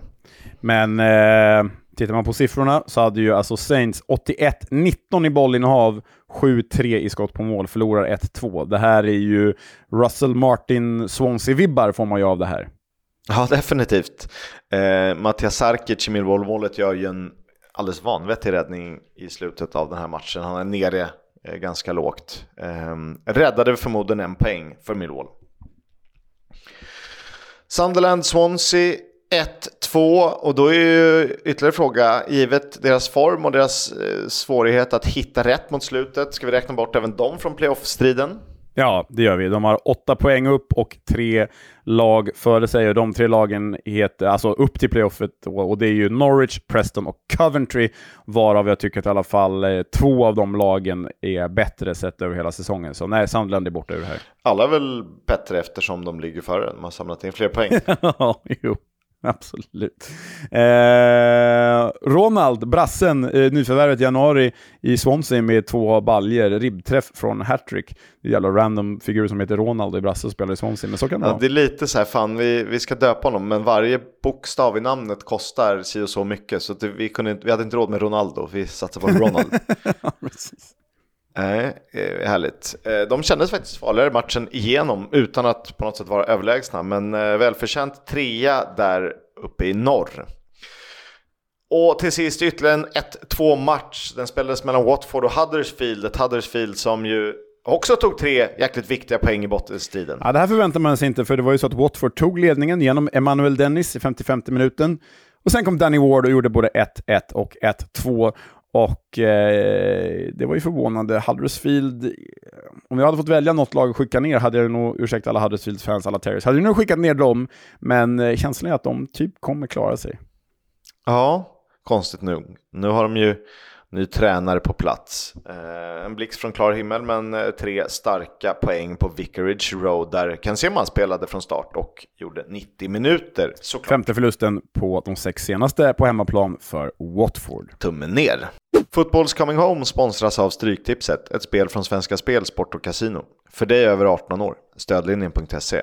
Men eh, tittar man på siffrorna så hade ju alltså Saints 81-19 i bollinnehav, 7-3 i skott på mål, förlorar 1-2. Det här är ju Russell Martin Swansea-vibbar får man ju av det här. Ja, definitivt. Eh, Mattias Sarkic i Millwall-målet gör ju en alldeles vanvettig räddning i slutet av den här matchen. Han är nere Eh, ganska lågt. Eh, räddade förmodligen en poäng för Millwall. Sunderland-Swansea 1-2 och då är ju ytterligare fråga, givet deras form och deras eh, svårighet att hitta rätt mot slutet, ska vi räkna bort även dem från playoff-striden? Ja, det gör vi. De har åtta poäng upp och tre lag före sig. Och de tre lagen heter, alltså upp till playoffet, och det är ju Norwich, Preston och Coventry, varav jag tycker att i alla fall eh, två av de lagen är bättre sett över hela säsongen. Så nej, Sunderland är borta ur det här. Alla är väl bättre eftersom de ligger före. De har samlat in fler poäng. Ja, jo. Absolut. Eh, Ronald, brassen, eh, nyförvärvet i januari i Swansea med två baljer, ribbträff från hattrick. Det är jävla random figur som heter Ronald i brasse och spelar i Swansea, men så kan det ja, vara. Det är lite så här, fan vi, vi ska döpa honom, men varje bokstav i namnet kostar si och så mycket, så det, vi, kunde, vi hade inte råd med Ronaldo, vi satsar på Ronald. ja, precis. Nej, eh, härligt. Eh, de kändes faktiskt farligare matchen igenom utan att på något sätt vara överlägsna, men eh, välförtjänt trea där uppe i norr. Och till sist ytterligare en 1-2 match. Den spelades mellan Watford och Huddersfield, ett Huddersfield som ju också tog tre jäkligt viktiga poäng i bottenstriden. Ja, det här förväntar man sig inte, för det var ju så att Watford tog ledningen genom Emmanuel Dennis i 55 minuten. Och sen kom Danny Ward och gjorde både 1-1 och 1-2. Och eh, det var ju förvånande. Huddersfield, om jag hade fått välja något lag att skicka ner hade jag nog, ursäkta alla Huddersfield-fans, alla Terriers, hade jag nog skickat ner dem, men eh, känslan är att de typ kommer klara sig. Ja, konstigt nog. Nu har de ju ny tränare på plats. Eh, en blixt från klar himmel, men eh, tre starka poäng på Vicarage Road där Ken Sema spelade från start och gjorde 90 minuter. Såklart. Femte förlusten på de sex senaste på hemmaplan för Watford. Tummen ner. Fotbolls Coming Home sponsras av Stryktipset, ett spel från Svenska Spel, Sport och Casino. För dig över 18 år. Stödlinjen.se.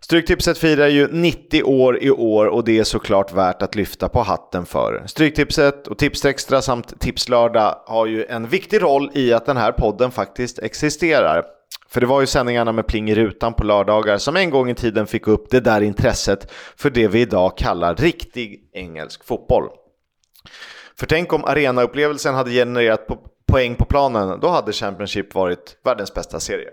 Stryktipset firar ju 90 år i år och det är såklart värt att lyfta på hatten för. Stryktipset och Tipsextra samt Tipslördag har ju en viktig roll i att den här podden faktiskt existerar. För det var ju sändningarna med pling i rutan på lördagar som en gång i tiden fick upp det där intresset för det vi idag kallar riktig engelsk fotboll. För tänk om arenaupplevelsen hade genererat po poäng på planen, då hade Championship varit världens bästa serie.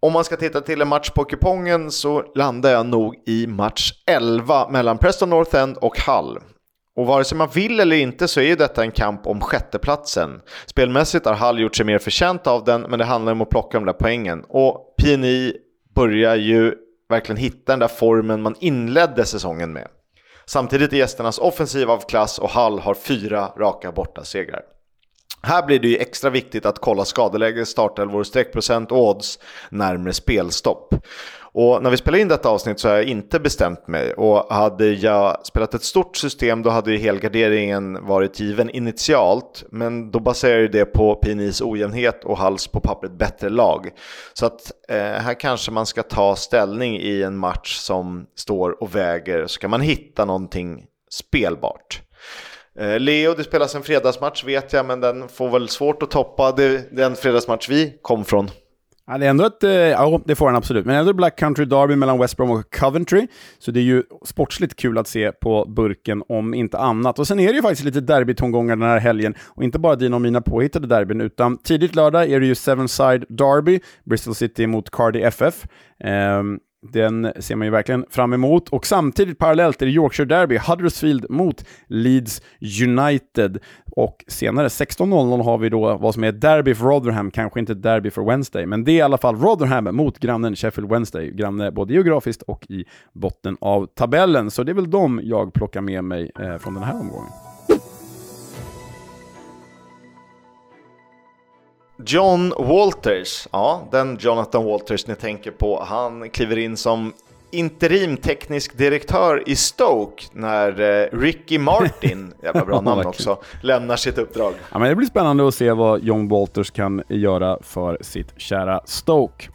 Om man ska titta till en match på kupongen så landar jag nog i match 11 mellan Preston North End och Hull. Och vare sig man vill eller inte så är ju detta en kamp om sjätteplatsen. Spelmässigt har Hull gjort sig mer förtjänt av den, men det handlar om att plocka de där poängen. Och PNI börjar ju verkligen hitta den där formen man inledde säsongen med. Samtidigt är gästernas offensiv av klass och Hull har fyra raka bortasegrar. Här blir det ju extra viktigt att kolla skadeläge, startelvor, streckprocent och odds närmare spelstopp. Och när vi spelar in detta avsnitt så har jag inte bestämt mig och hade jag spelat ett stort system då hade ju helgarderingen varit given initialt men då baserar ju det på PNIs ojämnhet och hals på pappret bättre lag. Så att eh, här kanske man ska ta ställning i en match som står och väger så kan man hitta någonting spelbart. Eh, Leo, det spelas en fredagsmatch vet jag, men den får väl svårt att toppa det, den fredagsmatch vi kom från. Ja, det är ändå ett, eh, ja, det får den absolut. Men ändå Black Country Derby mellan West Brom och Coventry. Så det är ju sportsligt kul att se på burken, om inte annat. Och sen är det ju faktiskt lite derbytongångar den här helgen. Och inte bara dina och mina påhittade derbyn, utan tidigt lördag är det ju Seven Side Derby, Bristol City mot Cardi FF. Um, den ser man ju verkligen fram emot. Och samtidigt parallellt är det Yorkshire Derby, Huddersfield mot Leeds United. Och senare 16.00 har vi då vad som är Derby för Rotherham, kanske inte Derby för Wednesday, men det är i alla fall Rotherham mot grannen Sheffield Wednesday, granne både geografiskt och i botten av tabellen. Så det är väl de jag plockar med mig eh, från den här omgången. John Walters, ja den Jonathan Walters ni tänker på, han kliver in som interim teknisk direktör i Stoke när eh, Ricky Martin, jävla bra namn också, lämnar sitt uppdrag. Ja, men det blir spännande att se vad John Walters kan göra för sitt kära Stoke.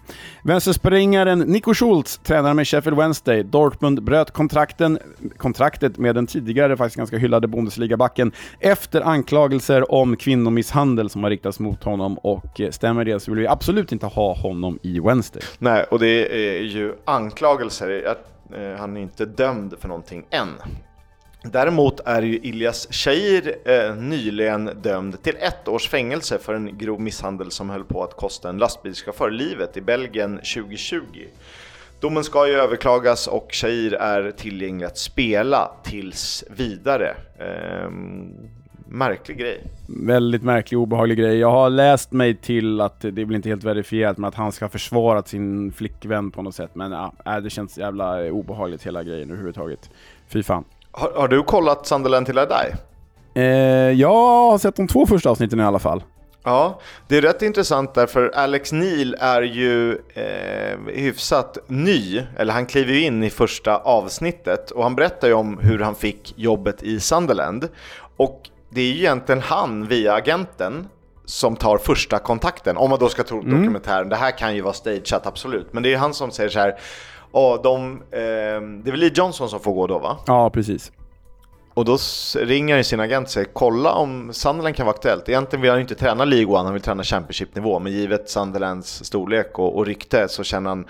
Vänsterspringaren Nico Schultz tränar med Sheffield Wednesday. Dortmund bröt kontrakten, kontraktet med den tidigare faktiskt ganska hyllade Bundesliga-backen efter anklagelser om kvinnomisshandel som har riktats mot honom och eh, stämmer det så vill vi absolut inte ha honom i Wednesday. Nej, och det är ju anklagelser. Eh, han är inte dömd för någonting än. Däremot är ju Ilyas Shahir eh, nyligen dömd till ett års fängelse för en grov misshandel som höll på att kosta en lastbilschaufför livet i Belgien 2020. Domen ska ju överklagas och Shahir är tillgänglig att spela tills vidare. Eh, märklig grej. Väldigt märklig, obehaglig grej. Jag har läst mig till att, det är väl inte helt verifierat, men att han ska ha försvarat sin flickvän på något sätt. Men ja, äh, det känns jävla obehagligt hela grejen överhuvudtaget. Fy fan. Har, har du kollat Sunderland till I die? Eh, jag har sett de två första avsnitten i alla fall. Ja, det är rätt intressant därför Alex Neil är ju eh, hyfsat ny, eller han kliver ju in i första avsnittet och han berättar ju om hur han fick jobbet i Sunderland. Och det är ju egentligen han via agenten som tar första kontakten, om man då ska tro mm. dokumentären. Det här kan ju vara stageat absolut, men det är han som säger så här och de, eh, det är väl Lee Johnson som får gå då va? Ja, precis. Och då ringer sin agent och säger kolla om Sunderland kan vara aktuellt. Egentligen vill han inte träna League One, han vill träna Championship-nivå. Men givet Sunderlands storlek och, och rykte så känner han,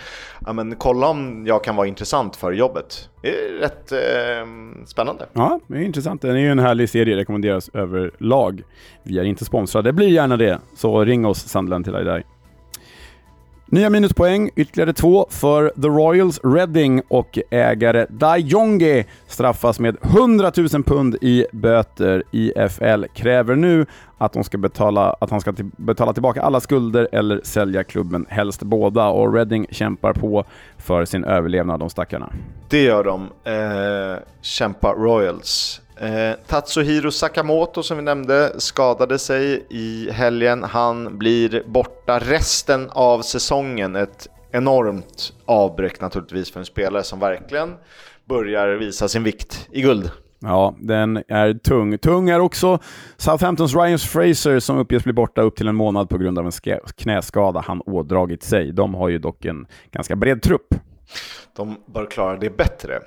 ja men kolla om jag kan vara intressant för jobbet. Det är rätt eh, spännande. Ja, det är intressant. Den är ju en härlig serie, rekommenderas överlag. Vi är inte sponsrade, blir gärna det. Så ring oss Sunderland till dig. Nya minuspoäng, ytterligare två för The Royals Reading och ägare Dajonge straffas med 100 000 pund i böter. IFL kräver nu att, de ska betala, att han ska betala tillbaka alla skulder eller sälja klubben, helst båda. Och Reading kämpar på för sin överlevnad, de stackarna. Det gör de. Eh, kämpa Royals. Eh, Tatsuhiro Sakamoto som vi nämnde skadade sig i helgen. Han blir borta resten av säsongen. Ett enormt avbräck naturligtvis för en spelare som verkligen börjar visa sin vikt i guld. Ja, den är tung. Tung är också Southamptons Ryan Fraser som uppges bli borta upp till en månad på grund av en knäskada han ådragit sig. De har ju dock en ganska bred trupp. De bör klara det bättre.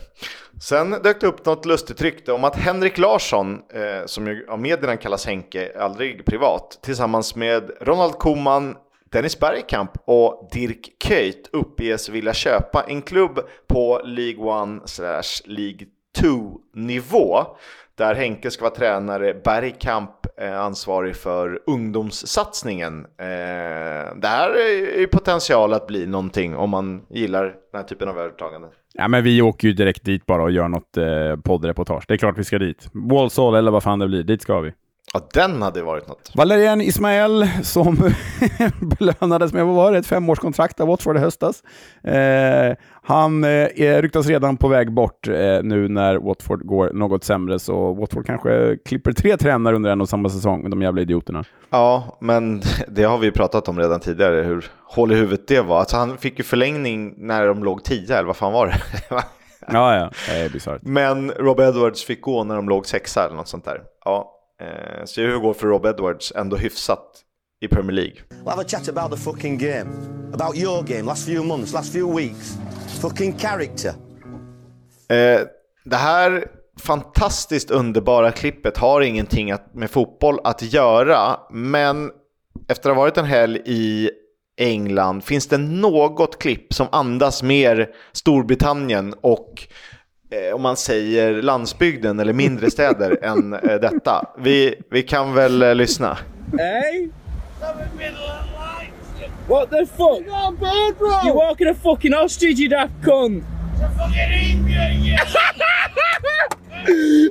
Sen dök det upp något lustigt rykte om att Henrik Larsson, eh, som ju av medierna kallas Henke, aldrig privat, tillsammans med Ronald Koeman, Dennis Bergkamp och Dirk Kuyt uppges vilja köpa en klubb på League 1 slash League 2 nivå där Henke ska vara tränare, Bergkamp är ansvarig för ungdomssatsningen. Eh, det här är ju potential att bli någonting om man gillar den här typen av övertagande. Ja, men vi åker ju direkt dit bara och gör något eh, poddreportage. Det är klart vi ska dit. Walsall eller vad fan det blir, dit ska vi. Ja, den hade varit något. Valerian Ismael som belönades med, vad var det, ett femårskontrakt av Watford i höstas. Eh, han eh, ryktas redan på väg bort eh, nu när Watford går något sämre, så Watford kanske klipper tre tränare under en och samma säsong, de jävla idioterna. Ja, men det har vi pratat om redan tidigare, hur hål i huvudet det var. Alltså, han fick ju förlängning när de låg tio, eller vad fan var det? ja, ja, det är bisarrt. Men Rob Edwards fick gå när de låg sexa eller något sånt där. Ja, Eh, så hur går för Rob Edwards ändå hyfsat i Premier League. We'll have a chat about the fucking game. About your game, last few months, last few weeks. Fucking character. Eh, det här fantastiskt underbara klippet har ingenting med fotboll att göra, men efter att ha varit en helg i England finns det något klipp som andas mer Storbritannien och om man säger landsbygden eller mindre städer än eh, detta. Vi, vi kan väl eh, lyssna. Hey? What the fuck? You're walking a fucking ostrich, you daft cunt!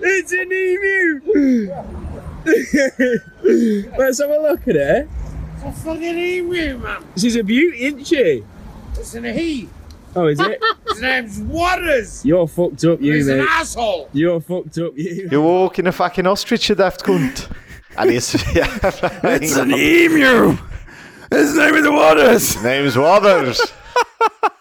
it's an emu! Let's have a look at it. It's a fucking emu, man. She's a beauty, isn't she? Listen to he. Oh, is it? His name's Waters. You're fucked up, you He's mate. an asshole. You're fucked up, you. You're walking a fucking ostrich, you daft cunt. and det är så jävla... It's an emu! His name is Waters! His Name's Waters!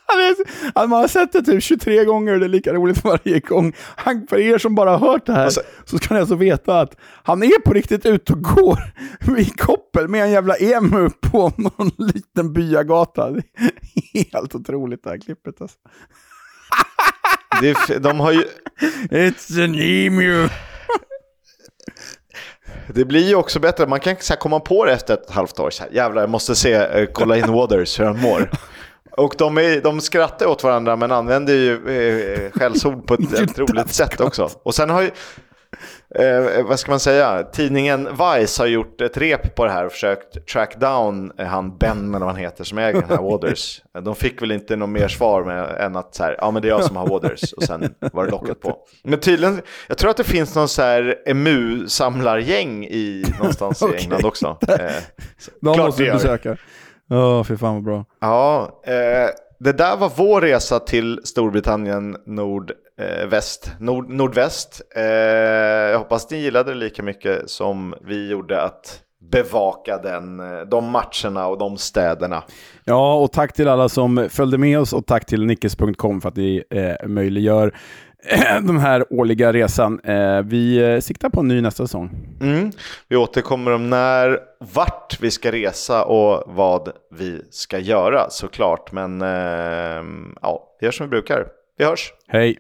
Man har sett det typ 23 gånger och det är lika roligt varje gång. Han, för er som bara har hört det här Alltså- så ska ni alltså veta att han är på riktigt ute och går i koppel med en jävla emu på någon liten byagata. Det är helt otroligt det här klippet alltså. Det de har ju, It's an emu! det blir ju också bättre, man kan så komma på det efter ett halvt år. Så här, Jävlar, jag måste se, eh, kolla in Waters hur han mår. Och de, är, de skrattar åt varandra men använder ju eh, skällsord på ett, roligt sätt också. Och sen har ju, eh, vad ska man säga, tidningen Vice har gjort ett rep på det här och försökt track down han Ben eller vad han heter som äger den här Waters. De fick väl inte något mer svar med, än att så här, ja men det är jag som har Waters och sen var det locket på. Men tydligen, jag tror att det finns någon så här EMU-samlargäng i någonstans i. England också. Eh, så- De måste vi gör. Besöka. Åh, fy fan vad bra. Ja, eh, det där var vår resa till Storbritannien nordväst. Nord, nordväst. Eh, jag hoppas ni gillade det lika mycket som vi gjorde att bevaka den, eh, de matcherna och de städerna. Ja, och tack till alla som följde med oss och tack till nickes.com för att ni eh, möjliggör eh, den här årliga resan. Eh, vi eh, siktar på en ny nästa säsong. Mm. Vi återkommer om när, vart vi ska resa och vad vi ska göra såklart. Men eh, ja, vi gör som vi brukar. Vi hörs! Hej!